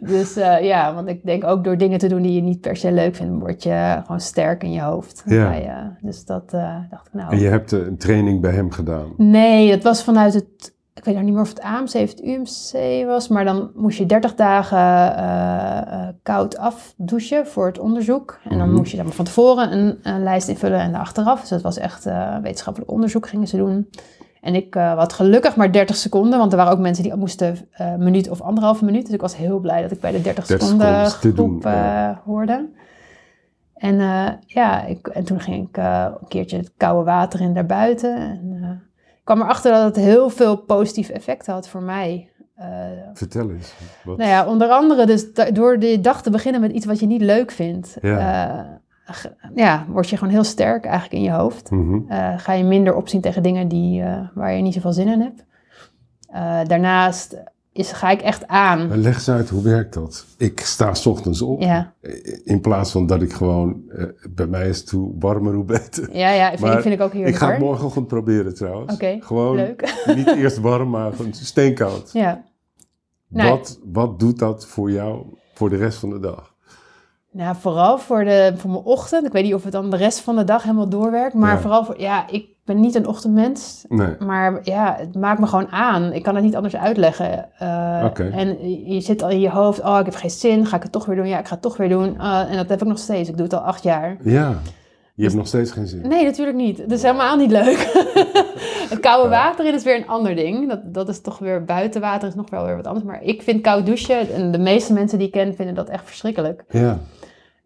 B: Dus eh, ja, want ik denk ook door dingen te doen die je niet per se leuk vindt, word je gewoon sterk in je hoofd.
A: Ja.
B: je- dus dat eh, dacht ik, nou...
A: En je hebt eh, een training bij hem gedaan.
B: Nee, het was vanuit het. Ik weet nog niet meer of het AMC of het UMC was, maar dan moest je 30 dagen eh, eh, koud afdouchen voor het onderzoek. En dan
A: Mhm.
B: moest je dan van tevoren een, een lijst invullen en achteraf. Dus het was echt eh, wetenschappelijk onderzoek gingen ze doen. En ik eh, had gelukkig maar 30 seconden, want er waren ook mensen die moesten eh, een minuut of anderhalve minuut. Dus ik was heel blij dat ik bij de 30
A: 30
B: seconden groep
A: doen, ja.
B: eh, hoorde. En eh, ja, ik, en toen ging ik eh, een keertje het koude water in daarbuiten. En eh, ik kwam erachter dat het heel veel positieve effecten had voor mij. Eh,
A: Vertel eens. Wat?
B: nou ja, onder andere dus door de dag te beginnen met iets wat je niet leuk vindt.
A: Ja.
B: eh, ja, word je gewoon heel sterk eigenlijk in je hoofd.
A: Mhm.
B: Eh, ga je minder opzien tegen dingen die, eh, waar je niet zoveel zin in hebt. Eh, daarnaast is, ga ik echt aan.
A: Maar Leg eens uit, hoe werkt dat? Ik sta 's ochtends op.
B: Ja,
A: In plaats van dat ik gewoon... bij mij is het hoe warmer, hoe beter.
B: ja, ja vind, ik, vind ik ook heerlijk
A: Ik ga het morgenochtend proberen trouwens.
B: Oké,
A: Gewoon
B: leuk.
A: niet eerst warm, maar gewoon steenkoud.
B: Ja. Nou,
A: Wat, wat doet dat voor jou voor de rest van de dag?
B: Nou, vooral voor, de, voor mijn ochtend. Ik weet niet of het dan de rest van de dag helemaal doorwerkt. Maar
A: Ja.
B: vooral voor, ja, ik ben niet een ochtendmens.
A: Nee.
B: Maar ja, het maakt me gewoon aan. Ik kan het niet anders uitleggen. Eh. En je zit al in je hoofd, oh, ik heb geen zin. Ga ik het toch weer doen? Ja, ik ga het toch weer doen. Eh, en dat heb ik nog steeds. Ik doe het al acht jaar.
A: Ja, je hebt nog steeds geen zin.
B: Nee, natuurlijk niet. Dat is helemaal niet leuk. het koude water in is weer een ander ding. Dat, dat is toch weer buiten water is nog wel weer wat anders. Maar ik vind koud douchen, en de meeste mensen die ik ken vinden dat echt verschrikkelijk.
A: Ja,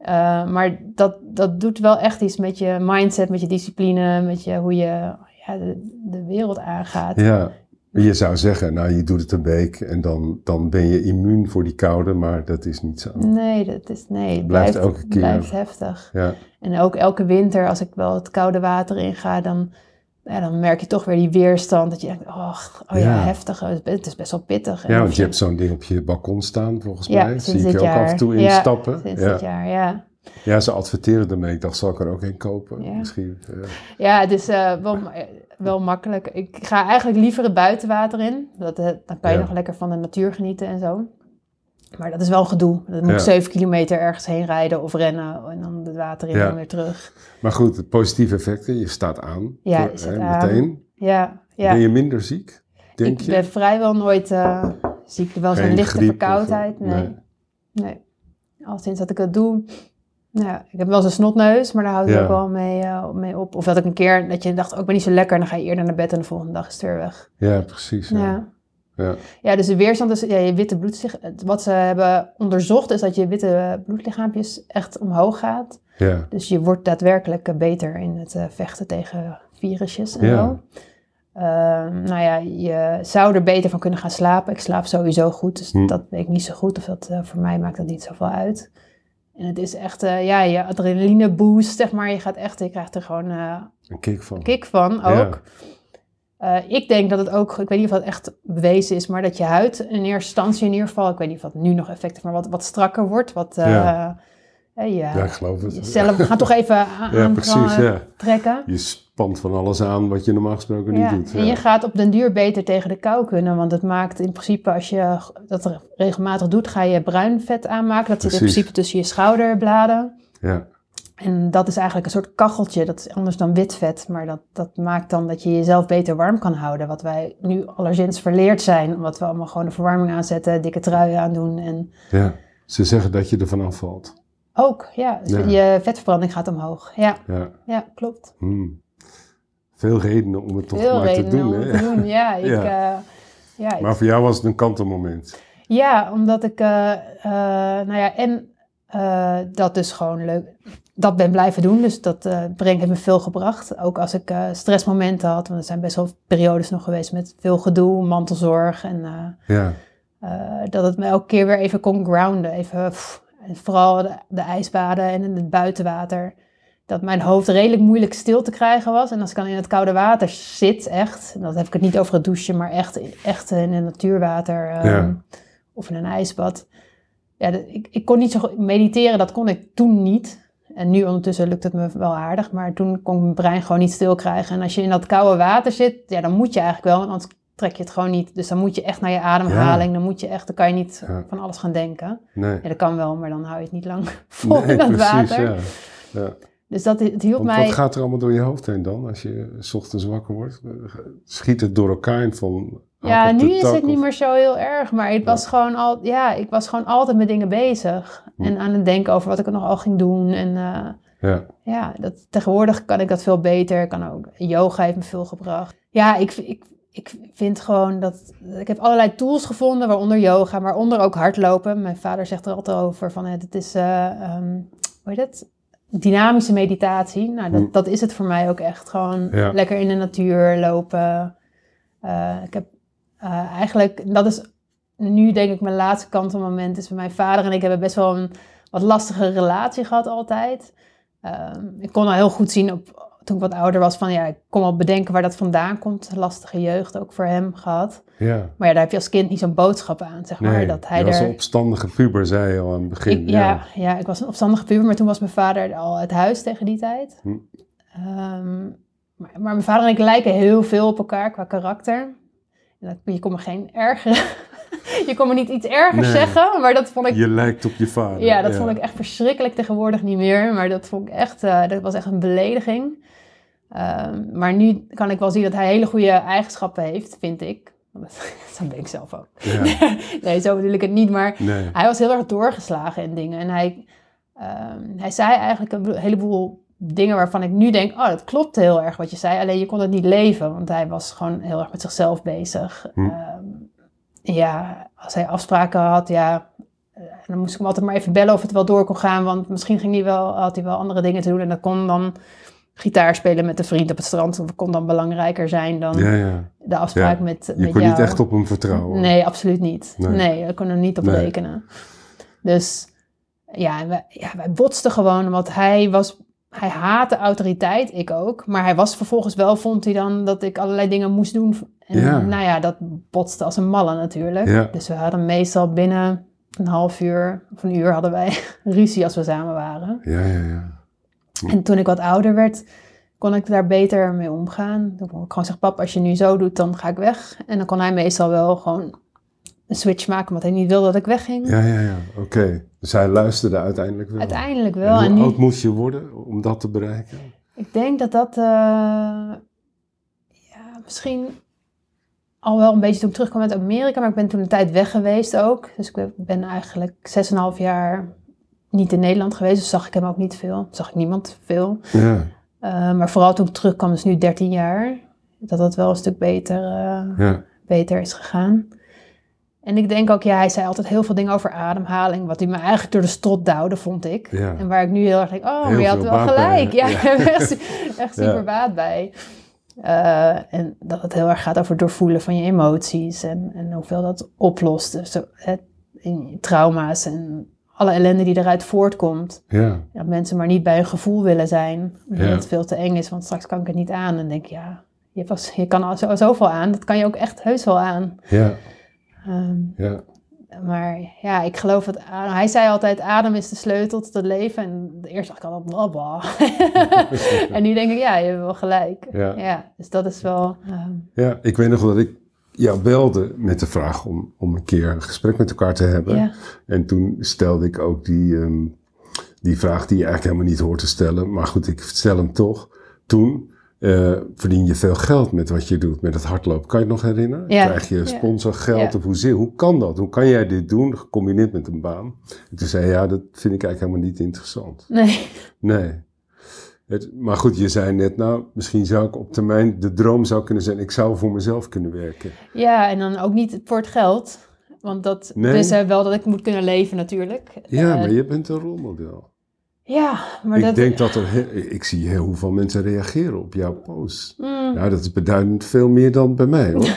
B: Uh, maar dat, dat doet wel echt iets met je mindset, met je discipline, met je, hoe je ja, de, de wereld aangaat.
A: ja. Je zou zeggen, nou je doet het een week en dan, dan ben je immuun voor die koude, maar dat is niet zo.
B: Nee, dat is, nee, het
A: Blijft
B: blijft,
A: elke keer.
B: blijft heftig.
A: Ja,
B: En ook elke winter, als ik wel het koude water inga, dan, ja, dan merk je toch weer die weerstand. Dat je denkt, oh, oh ja,
A: Ja.
B: heftig. Het is best wel pittig.
A: Ja want je hebt zo'n ding op je balkon staan volgens
B: Ja,
A: mij. Zie ik je ook
B: jaar.
A: af en toe
B: Ja,
A: instappen.
B: sinds
A: ja.
B: dit jaar, ja.
A: ja, ze adverteren ermee. Ik dacht, zal ik er ook een kopen?
B: Ja.
A: Misschien. ja.
B: Ja, het is eh, wel, eh, wel makkelijk. Ik ga eigenlijk liever het buitenwater in. Dat, eh, dan kan je nog lekker van de natuur genieten en zo. Maar dat is wel een gedoe. Dan moet
A: Ja.
B: ik 7 kilometer ergens heen rijden of rennen en dan het water in
A: Ja.
B: en weer terug.
A: Maar goed, de positieve effecten, je staat aan.
B: Ja,
A: voor- hè,
B: aan.
A: meteen.
B: Ja, ja.
A: Ben je minder ziek, denk
B: ik
A: je?
B: ben vrijwel nooit eh, ziek. Wel zo'n
A: Geen
B: lichte
A: of-
B: verkoudheid. Nee.
A: nee.
B: nee. Al sinds dat ik het doe. Nou, ja, ik heb wel zo'n snotneus, maar daar houdt het
A: Ja.
B: ook wel mee, eh, mee op. Of dat ik een keer dat je dacht, ook ik ben niet zo lekker. En dan ga je eerder naar bed en de volgende dag is het weer weg.
A: Ja, precies. Ja.
B: Ja.
A: Ja.
B: Ja, dus de weerstand is ja, je witte bloedlichaam. Wat ze hebben onderzocht is dat je witte bloedlichaampjes echt omhoog gaat.
A: Ja.
B: Dus je wordt daadwerkelijk eh, beter in het eh, vechten tegen virusjes en
A: Ja.
B: zo. Ehm, nou ja, je zou er beter van kunnen gaan slapen. Ik slaap sowieso goed, dus
A: Hm.
B: dat weet ik niet zo goed. Of dat, eh, voor mij maakt dat niet zoveel uit. En het is echt, ja, je adrenaline boost, zeg maar. Je gaat echt, je krijgt er gewoon
A: Een kick van.
B: kick van ook. Eh, ik denk dat het ook, ik weet niet of dat echt bewezen is, maar dat je huid in eerste instantie in ieder geval, ik weet niet of dat nu nog effect heeft, maar wat, wat strakker wordt. Wat, eh,
A: Ja.
B: eh, ja,
A: Ja, ik geloof het.
B: gaan toch even aan
A: Ja, precies, ja.
B: trekken.
A: Je spant van alles aan wat je normaal gesproken niet
B: Ja,
A: doet.
B: en je gaat op den duur beter tegen de kou kunnen, want het maakt in principe, als je dat regelmatig doet, ga je bruin vet aanmaken. Dat zit in principe tussen je schouderbladen.
A: Ja.
B: En dat is eigenlijk een soort kacheltje, dat is anders dan wit vet, maar dat, dat maakt dan dat je jezelf beter warm kan houden. Wat wij nu allergens verleerd zijn, omdat we allemaal gewoon de verwarming aanzetten, dikke truien aandoen. En
A: ja. Ze zeggen dat je ervan afvalt.
B: ook, ja,
A: Ja.
B: je vetverbranding gaat omhoog. Ja,
A: Ja.
B: ja klopt.
A: Hmm. Veel redenen om het toch maar te doen.
B: om
A: Hè?
B: het te doen. Ja, ik,
A: Ja.
B: ja. ja, ik
A: Maar voor jou was het een kantelmoment.
B: Ja, omdat ik, eh, eh, nou ja, en eh, dat dus gewoon leuk, dat ben blijven doen. Dus dat eh brengt, heeft me veel gebracht. Ook als ik eh, stressmomenten had, want er zijn best wel periodes nog geweest met veel gedoe, mantelzorg. En eh,
A: Ja.
B: dat het me elke keer weer even kon grounden. Even, pff, en vooral de, de ijsbaden en in het buitenwater. Dat mijn hoofd redelijk moeilijk stil te krijgen was. En als ik dan in het koude water zit, echt. En dan heb ik het niet over het douchen, maar echt, echt in een natuurwater. ehm,
A: Ja.
B: Of in een ijsbad. Ja, dat- ik, ik kon niet zo goed mediteren, dat kon ik toen niet. En nu ondertussen lukt het me wel aardig. Maar toen kon ik mijn brein gewoon niet stil krijgen. En als je in dat koude water zit, ja, dan moet je eigenlijk wel. Want anders trek je het gewoon niet. Dus dan moet je echt naar je ademhaling. Dan moet je echt, dan kan je niet
A: Ja.
B: van alles gaan denken.
A: Nee.
B: Ja, dat kan wel, maar dan hou je het niet lang vol
A: Nee,
B: in dat
A: precies,
B: water.
A: Ja. Ja.
B: Dus dat, het hielp
A: Want
B: mij...
A: wat gaat er allemaal door je hoofd heen dan als je 's ochtends wakker wordt? Schiet het door elkaar in van.
B: Ja, nu is het niet meer zo heel erg, maar het was gewoon al, ja, ik was gewoon altijd met dingen bezig.
A: Hm.
B: En aan het denken over wat ik nog al ging doen. En eh,
A: Ja,
B: ja, dat, tegenwoordig kan ik dat veel beter. Kan ook, yoga heeft me veel gebracht. Ja, ik, ik, ik vind gewoon dat, ik heb allerlei tools gevonden, waaronder yoga, maar onder ook hardlopen. Mijn vader zegt er altijd over van, het is, eh, ehm, hoe heet het? Dynamische meditatie. Nou, dat,
A: Hm.
B: dat is het voor mij ook echt. Gewoon
A: Ja.
B: lekker in de natuur lopen. Eh, ik heb eh, eigenlijk, dat is nu denk ik mijn laatste kantelmoment. Is mijn vader en ik hebben best wel een wat lastige relatie gehad altijd. Ehm, ik kon al heel goed zien op, toen ik wat ouder was van ja, ik kon wel bedenken waar dat vandaan komt. Lastige jeugd ook voor hem gehad.
A: ja.
B: Maar ja, daar heb je als kind niet zo'n boodschap aan, zeg maar.
A: Nee,
B: dat hij
A: je was
B: er...
A: een opstandige puber, zei je al aan het begin.
B: Ik- ja, ja, ik was een opstandige puber, maar toen was mijn vader al uit huis tegen die tijd.
A: Hm.
B: Ehm, maar, maar mijn vader en ik lijken heel veel op elkaar qua karakter. Je kon me geen ergere... je kon me niet iets ergers
A: Nee.
B: zeggen, maar dat vond ik...
A: Je lijkt op je vader.
B: Ja, dat vond ik echt verschrikkelijk tegenwoordig niet meer. Maar dat vond ik echt, eh, dat was echt een belediging. Ehm, maar nu kan ik wel zien dat hij hele goede eigenschappen heeft, vind ik. Dat, ben ik zelf ook.
A: Ja.
B: Nee, zo bedoel ik het niet. Maar
A: Nee.
B: hij was heel erg doorgeslagen in dingen. En hij, ehm, hij zei eigenlijk een heleboel dingen waarvan ik nu denk... oh, dat klopt heel erg wat je zei. Alleen je kon het niet leven. Want hij was gewoon heel erg met zichzelf bezig.
A: Hm.
B: Ehm, ja, als hij afspraken had, ja... eh, dan moest ik hem altijd maar even bellen of het wel door kon gaan. Want misschien ging hij wel, had hij wel andere dingen te doen. En dat kon dan gitaar spelen met een vriend op het strand. Dat kon dan belangrijker zijn dan
A: Ja, ja.
B: de afspraak
A: Ja,
B: met,
A: Je
B: met
A: kon
B: jou.
A: niet echt op hem vertrouwen.
B: Nee, absoluut niet.
A: Nee.
B: Nee, daar kon er niet op
A: Nee.
B: rekenen. Dus ja, wij, ja, wij botsten gewoon, want hij was... Hij haatte autoriteit, ik ook. Maar hij was vervolgens wel, vond hij dan, dat ik allerlei dingen moest doen. En
A: Ja.
B: nou ja, dat botste als een malle natuurlijk.
A: Ja.
B: Dus we hadden meestal binnen een half uur of een uur hadden wij ruzie als we samen waren.
A: Ja, ja, ja.
B: En toen ik wat ouder werd, kon ik daar beter mee omgaan. Dan kon ik gewoon zeggen, pap, als je nu zo doet, dan ga ik weg. En dan kon hij meestal wel gewoon een switch maken, omdat hij niet wilde dat ik wegging.
A: Ja, ja, ja. Oké. Dus hij luisterde uiteindelijk wel.
B: Uiteindelijk
A: En
B: wel.
A: hoe
B: En nu,
A: oud moest je worden om dat te bereiken?
B: ik denk dat dat eh, ja, misschien al wel een beetje toen ik terugkwam uit Amerika, maar ik ben toen een tijd weg geweest ook. Dus ik ben eigenlijk 6,5 jaar niet in Nederland geweest, dus zag ik hem ook niet veel. Zag ik niemand veel.
A: Ja,
B: Eh, maar vooral toen ik terugkwam, dus nu 13 jaar, dat dat wel een stuk beter, eh,
A: ja,
B: beter is gegaan. En ik denk ook, ja, hij zei altijd heel veel dingen over ademhaling, wat hij me eigenlijk door de strot duwde, vond ik.
A: ja.
B: En waar ik nu heel erg denk, oh, maar
A: Heel
B: je had wel
A: bij,
B: gelijk. Ja,
A: Ja.
B: echt, echt super
A: Ja.
B: baat bij. Eh, en dat het heel erg gaat over doorvoelen van je emoties en, en hoeveel dat oplost. Dus zo, hè, in je trauma's en alle ellende die eruit voortkomt.
A: ja.
B: Dat mensen maar niet bij hun gevoel willen zijn. Omdat
A: Ja.
B: het veel te eng is, want straks kan ik het niet aan. En denk ja, je, pas, je kan al zo, zoveel aan. Dat kan je ook echt heus wel aan.
A: ja,
B: Ehm,
A: ja.
B: maar ja, ik geloof dat adem, hij zei altijd: adem is de sleutel tot het leven. En eerst dacht ik al, bla bla. en nu denk ik, ja, je hebt wel gelijk.
A: Ja.
B: dus dat is wel. ehm,
A: Ja, ik weet nog dat ik jou belde met de vraag om, om een keer een gesprek met elkaar te hebben.
B: ja.
A: En toen stelde ik ook die, ehm, die vraag die je eigenlijk helemaal niet hoort te stellen. Maar goed, ik stel hem toch. Toen eh, verdien je veel geld met wat je doet, met het hardlopen. Kan je het nog herinneren?
B: Ja.
A: Krijg je sponsorgeld
B: Ja.
A: of hoe, zit- hoe kan dat? Hoe kan jij dit doen, gecombineerd met een baan? En toen zei ja, dat vind ik eigenlijk helemaal niet interessant.
B: Nee.
A: Nee. Het, maar goed, je zei net, nou, misschien zou ik op termijn, de droom zou kunnen zijn, ik zou voor mezelf kunnen werken.
B: Ja, en dan ook niet voor het geld. Want dat
A: Nee.
B: dus eh, wel dat ik moet kunnen leven natuurlijk.
A: Ja,
B: Eh,
A: maar je bent een rolmodel.
B: Ja, maar
A: ik
B: dat.
A: denk dat er, ik zie heel hoeveel mensen reageren op jouw post.
B: Mm,
A: Nou, dat is beduidend veel meer dan bij mij hoor.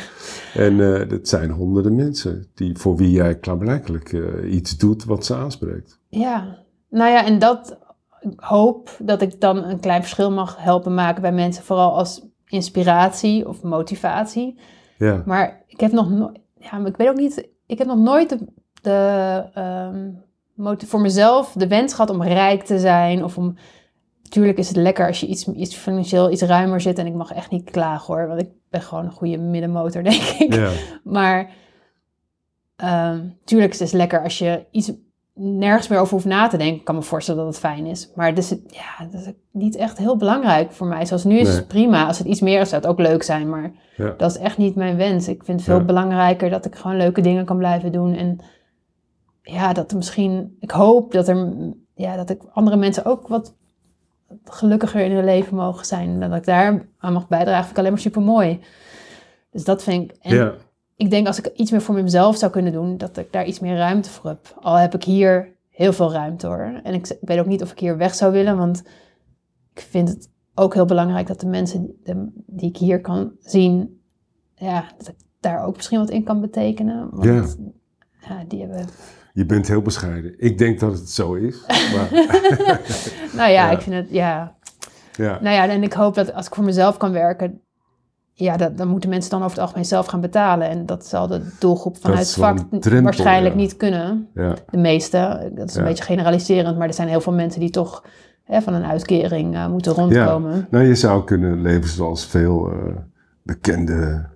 A: en eh, dat zijn honderden mensen die, voor wie jij klaarblijkelijk eh, iets doet wat ze aanspreekt.
B: Ja, nou ja, en dat ik hoop dat ik dan een klein verschil mag helpen maken bij mensen, vooral als inspiratie of motivatie.
A: Ja,
B: Maar ik heb nog nooit, ja, maar ik weet ook niet, ik heb nog nooit de, de ehm, voor mezelf de wens gehad om rijk te zijn of om. Tuurlijk is het lekker als je iets, iets financieel iets ruimer zit en ik mag echt niet klagen hoor, want ik ben gewoon een goede middenmotor denk ik.
A: ja,
B: Maar ehm, tuurlijk is het dus lekker als je iets nergens meer over hoeft na te denken. Ik kan me voorstellen dat het fijn is. Maar het is, ja, dat is niet echt heel belangrijk voor mij. Zoals nu is
A: Nee.
B: het prima. Als het iets meer is, zou het ook leuk zijn. Maar
A: ja.
B: dat is echt niet mijn wens. Ik vind het veel
A: Ja.
B: belangrijker dat ik gewoon leuke dingen kan blijven doen. En ja, dat er misschien... Ik hoop dat, er, ja, dat ik andere mensen ook wat gelukkiger in hun leven mogen zijn. En dat ik daar aan mag bijdragen, vind ik alleen maar super mooi. Dus dat vind ik... En
A: ja.
B: ik denk als ik iets meer voor mezelf zou kunnen doen, dat ik daar iets meer ruimte voor heb. Al heb ik hier heel veel ruimte hoor. En ik, weet ook niet of ik hier weg zou willen, want ik vind het ook heel belangrijk dat de mensen die ik hier kan zien, ja, dat ik daar ook misschien wat in kan betekenen. Want ja. die hebben.
A: Je bent heel bescheiden. Ik denk dat het zo is. Maar,
B: Nou ja,
A: Ja.
B: ik vind het, ja.
A: ja,
B: Nou ja, en ik hoop dat als ik voor mezelf kan werken, ja, dat, dan moeten mensen dan over het algemeen zelf gaan betalen. En dat zal de doelgroep vanuit het vak
A: drempel,
B: waarschijnlijk
A: ja.
B: niet kunnen.
A: ja,
B: De meeste, dat is een beetje generaliserend, maar er zijn heel veel mensen die toch hè, van een uitkering eh, moeten rondkomen.
A: Nou, je zou kunnen leven zoals veel eh, bekende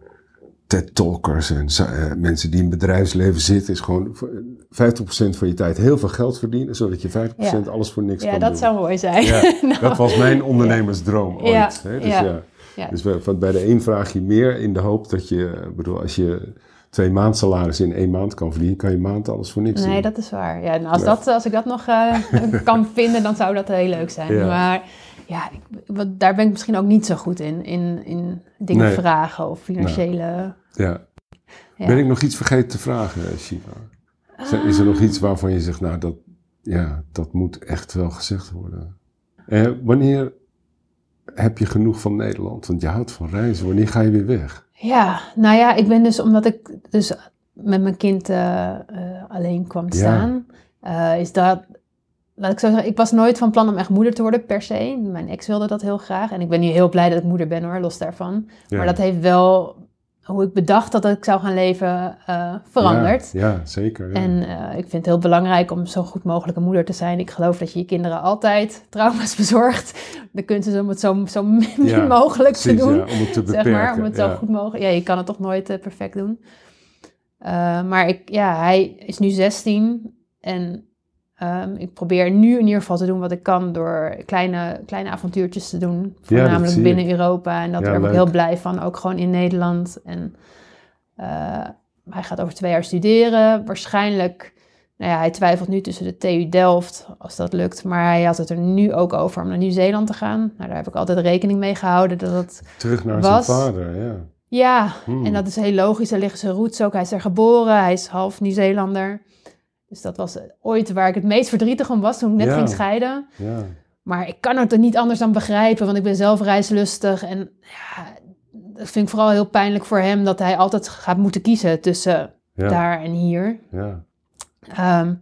A: TED-talkers en eh, mensen die in het bedrijfsleven zitten. Is gewoon voor- 50% van je tijd heel veel geld verdienen, zodat je 50% alles voor niks
B: Ja,
A: kan
B: dat
A: doen.
B: zou mooi zijn.
A: Ja,
B: Nou,
A: Dat was mijn ondernemersdroom ooit.
B: Ja,
A: Hè? Dus,
B: ja.
A: ja.
B: Ja.
A: dus bij, de een vraag je meer in de hoop dat je, bedoel, als je twee maand salaris in één maand kan verdienen, kan je maand alles voor niks doen.
B: Nee, dat is waar. Ja, en als,
A: Ja.
B: dat, als ik dat nog eh, kan vinden, dan zou dat heel leuk zijn.
A: Ja.
B: Maar ja, ik, wat- daar ben ik misschien ook niet zo goed in. In, in dingen
A: Nee.
B: vragen of financiële...
A: Ja.
B: Ja.
A: Ben ik nog iets vergeten te vragen, Shiva? Is er nog iets waarvan je zegt, nou, dat, ja, dat moet echt wel gezegd worden? Eh, wanneer heb je genoeg van Nederland? Want je houdt van reizen. Wanneer ga je weer weg?
B: Ja, nou ja, ik ben dus omdat ik dus met mijn kind eh, eh, alleen kwam te
A: Ja.
B: staan, eh, is dat, laat ik zo zeggen, ik was nooit van plan om echt moeder te worden per se. Mijn ex wilde dat heel graag en ik ben nu heel blij dat ik moeder ben hoor, los daarvan.
A: Ja.
B: Maar dat heeft wel hoe ik bedacht dat ik zou gaan leven eh, veranderd.
A: Ja, ja, zeker. Ja.
B: En eh, ik vind het heel belangrijk om zo goed mogelijk een moeder te zijn. Ik geloof dat je je kinderen altijd trauma's bezorgt. De kunst is om het zo, zo min
A: Ja,
B: mogelijk te doen
A: ja, om het te beperken.
B: zeg maar, om het zo goed mogelijk. Ja, je kan het toch nooit eh, perfect doen. Maar ik, ja, hij is nu 16 en ehm, ik probeer nu in ieder geval te doen wat ik kan door kleine, kleine avontuurtjes te doen. Voornamelijk binnen Europa en dat
A: Ja,
B: daar ben ik heel blij van, ook gewoon in Nederland. En eh, hij gaat over twee jaar studeren. Waarschijnlijk, nou ja, hij twijfelt nu tussen de TU Delft, als dat lukt. Maar hij had het er nu ook over om naar Nieuw-Zeeland te gaan. Nou, daar heb ik altijd rekening mee gehouden dat dat
A: Terug naar
B: Was-
A: zijn vader, ja.
B: ja,
A: Hmm.
B: en dat is heel logisch. Daar liggen zijn roots ook. Hij is er geboren. Hij is half Nieuw-Zeelander. Dus dat was ooit waar ik het meest verdrietig om was toen ik net
A: Ja.
B: ging scheiden.
A: ja.
B: Maar ik kan het er niet anders dan begrijpen, want ik ben zelf reislustig. En ja, dat vind ik vooral heel pijnlijk voor hem dat hij altijd gaat moeten kiezen tussen
A: Ja.
B: daar en hier.
A: ja.
B: Ehm,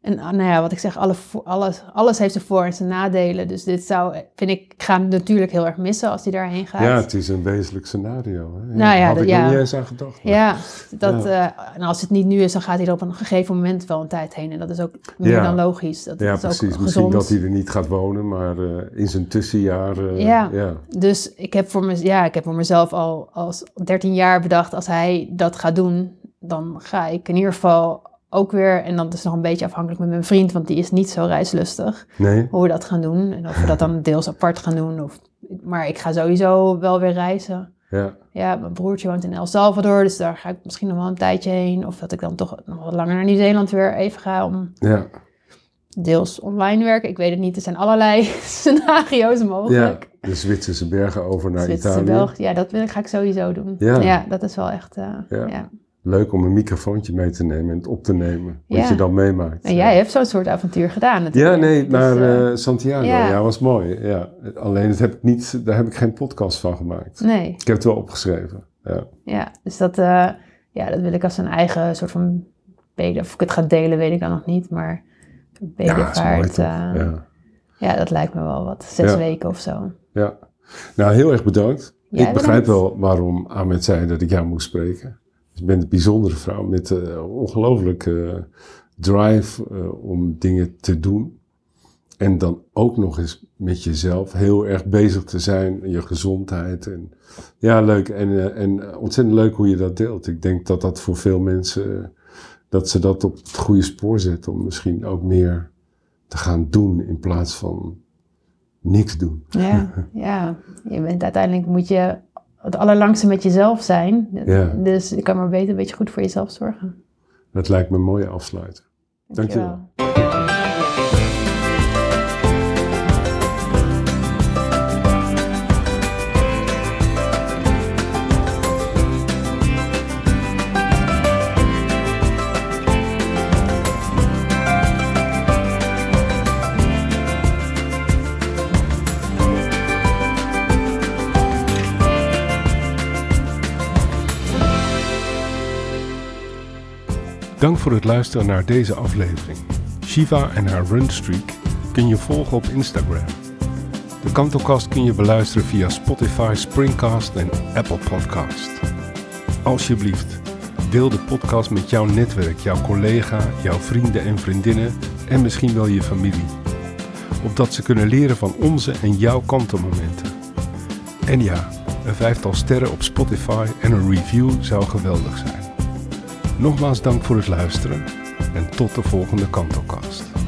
B: en ah, nou ja, wat ik zeg, alle alles, alles heeft zijn voor- en zijn nadelen. Dus dit zou, vind ik, ik ga hem natuurlijk heel erg missen als hij daarheen gaat.
A: Ja, het is een wezenlijk scenario. Hè?
B: Nou ja,
A: Had
B: dat-
A: ik
B: ja.
A: niet eens aan gedacht. maar-
B: Ja, dat, eh, en als het niet nu is, dan gaat hij er op een gegeven moment wel een tijd heen. En dat is ook meer
A: Ja.
B: dan logisch. Dat
A: Ja,
B: is
A: precies.
B: ook
A: Misschien
B: gezond.
A: dat hij er niet gaat wonen, maar eh, in zijn tussenjaren.
B: Ja.
A: ja.
B: Dus ik heb, voor me, ja, ik heb voor mezelf al als 13 jaar bedacht, als hij dat gaat doen, dan ga ik in ieder geval ook weer, en dan is het nog een beetje afhankelijk met mijn vriend, want die is niet zo reislustig,
A: Nee?
B: hoe we dat gaan doen. En of we dat dan deels apart gaan doen. Of, maar ik ga sowieso wel weer reizen.
A: Ja.
B: Ja, mijn broertje woont in El Salvador, dus daar ga ik misschien nog wel een tijdje heen. Of dat ik dan toch nog wat langer naar Nieuw-Zeeland weer even ga om
A: Ja.
B: deels online werken. Ik weet het niet, er zijn allerlei scenario's
A: ja.
B: mogelijk.
A: De Zwitserse bergen over naar
B: Zwitserse
A: Italië.
B: Ja, dat wil, ik- ga ik sowieso doen.
A: Ja.
B: Ja, dat is wel echt, eh,
A: Ja.
B: ja.
A: Leuk om een microfoontje mee te nemen en het op te nemen. Wat
B: Ja.
A: je dan meemaakt.
B: En jij hebt zo'n soort avontuur gedaan
A: Ja,
B: natuurlijk.
A: nee,
B: Dus,
A: naar
B: eh,
A: eh, Santiago. Ja.
B: ja.
A: was mooi. Ja. Alleen dat heb ik niet, daar heb ik geen podcast van gemaakt.
B: Nee,
A: Ik heb het wel opgeschreven. Ja.
B: ja, dus dat, eh, ja, dat wil ik als een eigen soort van. Of ik het ga delen, weet ik dan nog niet, maar
A: Ja, dat
B: bedevaart. eh,
A: ja.
B: ja, dat lijkt me wel wat. Zes
A: Ja.
B: weken of zo.
A: ja. Nou, heel erg bedankt.
B: Jij
A: ik begrijp
B: bedankt.
A: wel waarom Ahmed zei dat ik jou moest spreken. Je bent een bijzondere vrouw met eh ongelooflijke drive eh, om dingen te doen. En dan ook nog eens met jezelf heel erg bezig te zijn. Je gezondheid. En, ja, leuk. En, eh, en ontzettend leuk hoe je dat deelt. Ik denk dat dat voor veel mensen, eh, dat ze dat op het goede spoor zetten. Om misschien ook meer te gaan doen in plaats van niks doen.
B: Ja, ja. Je bent, uiteindelijk moet je het allerlangste met jezelf zijn.
A: Ja.
B: Dus je kan maar beter een beetje goed voor jezelf zorgen.
A: Dat lijkt me een mooie afsluiter. Dankjewel.
B: Dankjewel.
C: Dank voor het luisteren naar deze aflevering. Shiva en haar runstreak kun je volgen op Instagram. De Kantocast kun je beluisteren via Spotify, Springcast en Apple Podcast. Alsjeblieft, deel de podcast met jouw netwerk, jouw collega, jouw vrienden en vriendinnen en misschien wel je familie. Opdat ze kunnen leren van onze en jouw kantelmomenten. En ja, een vijftal sterren op Spotify en een review zou geweldig zijn. Nogmaals dank voor het luisteren en tot de volgende Kantocast.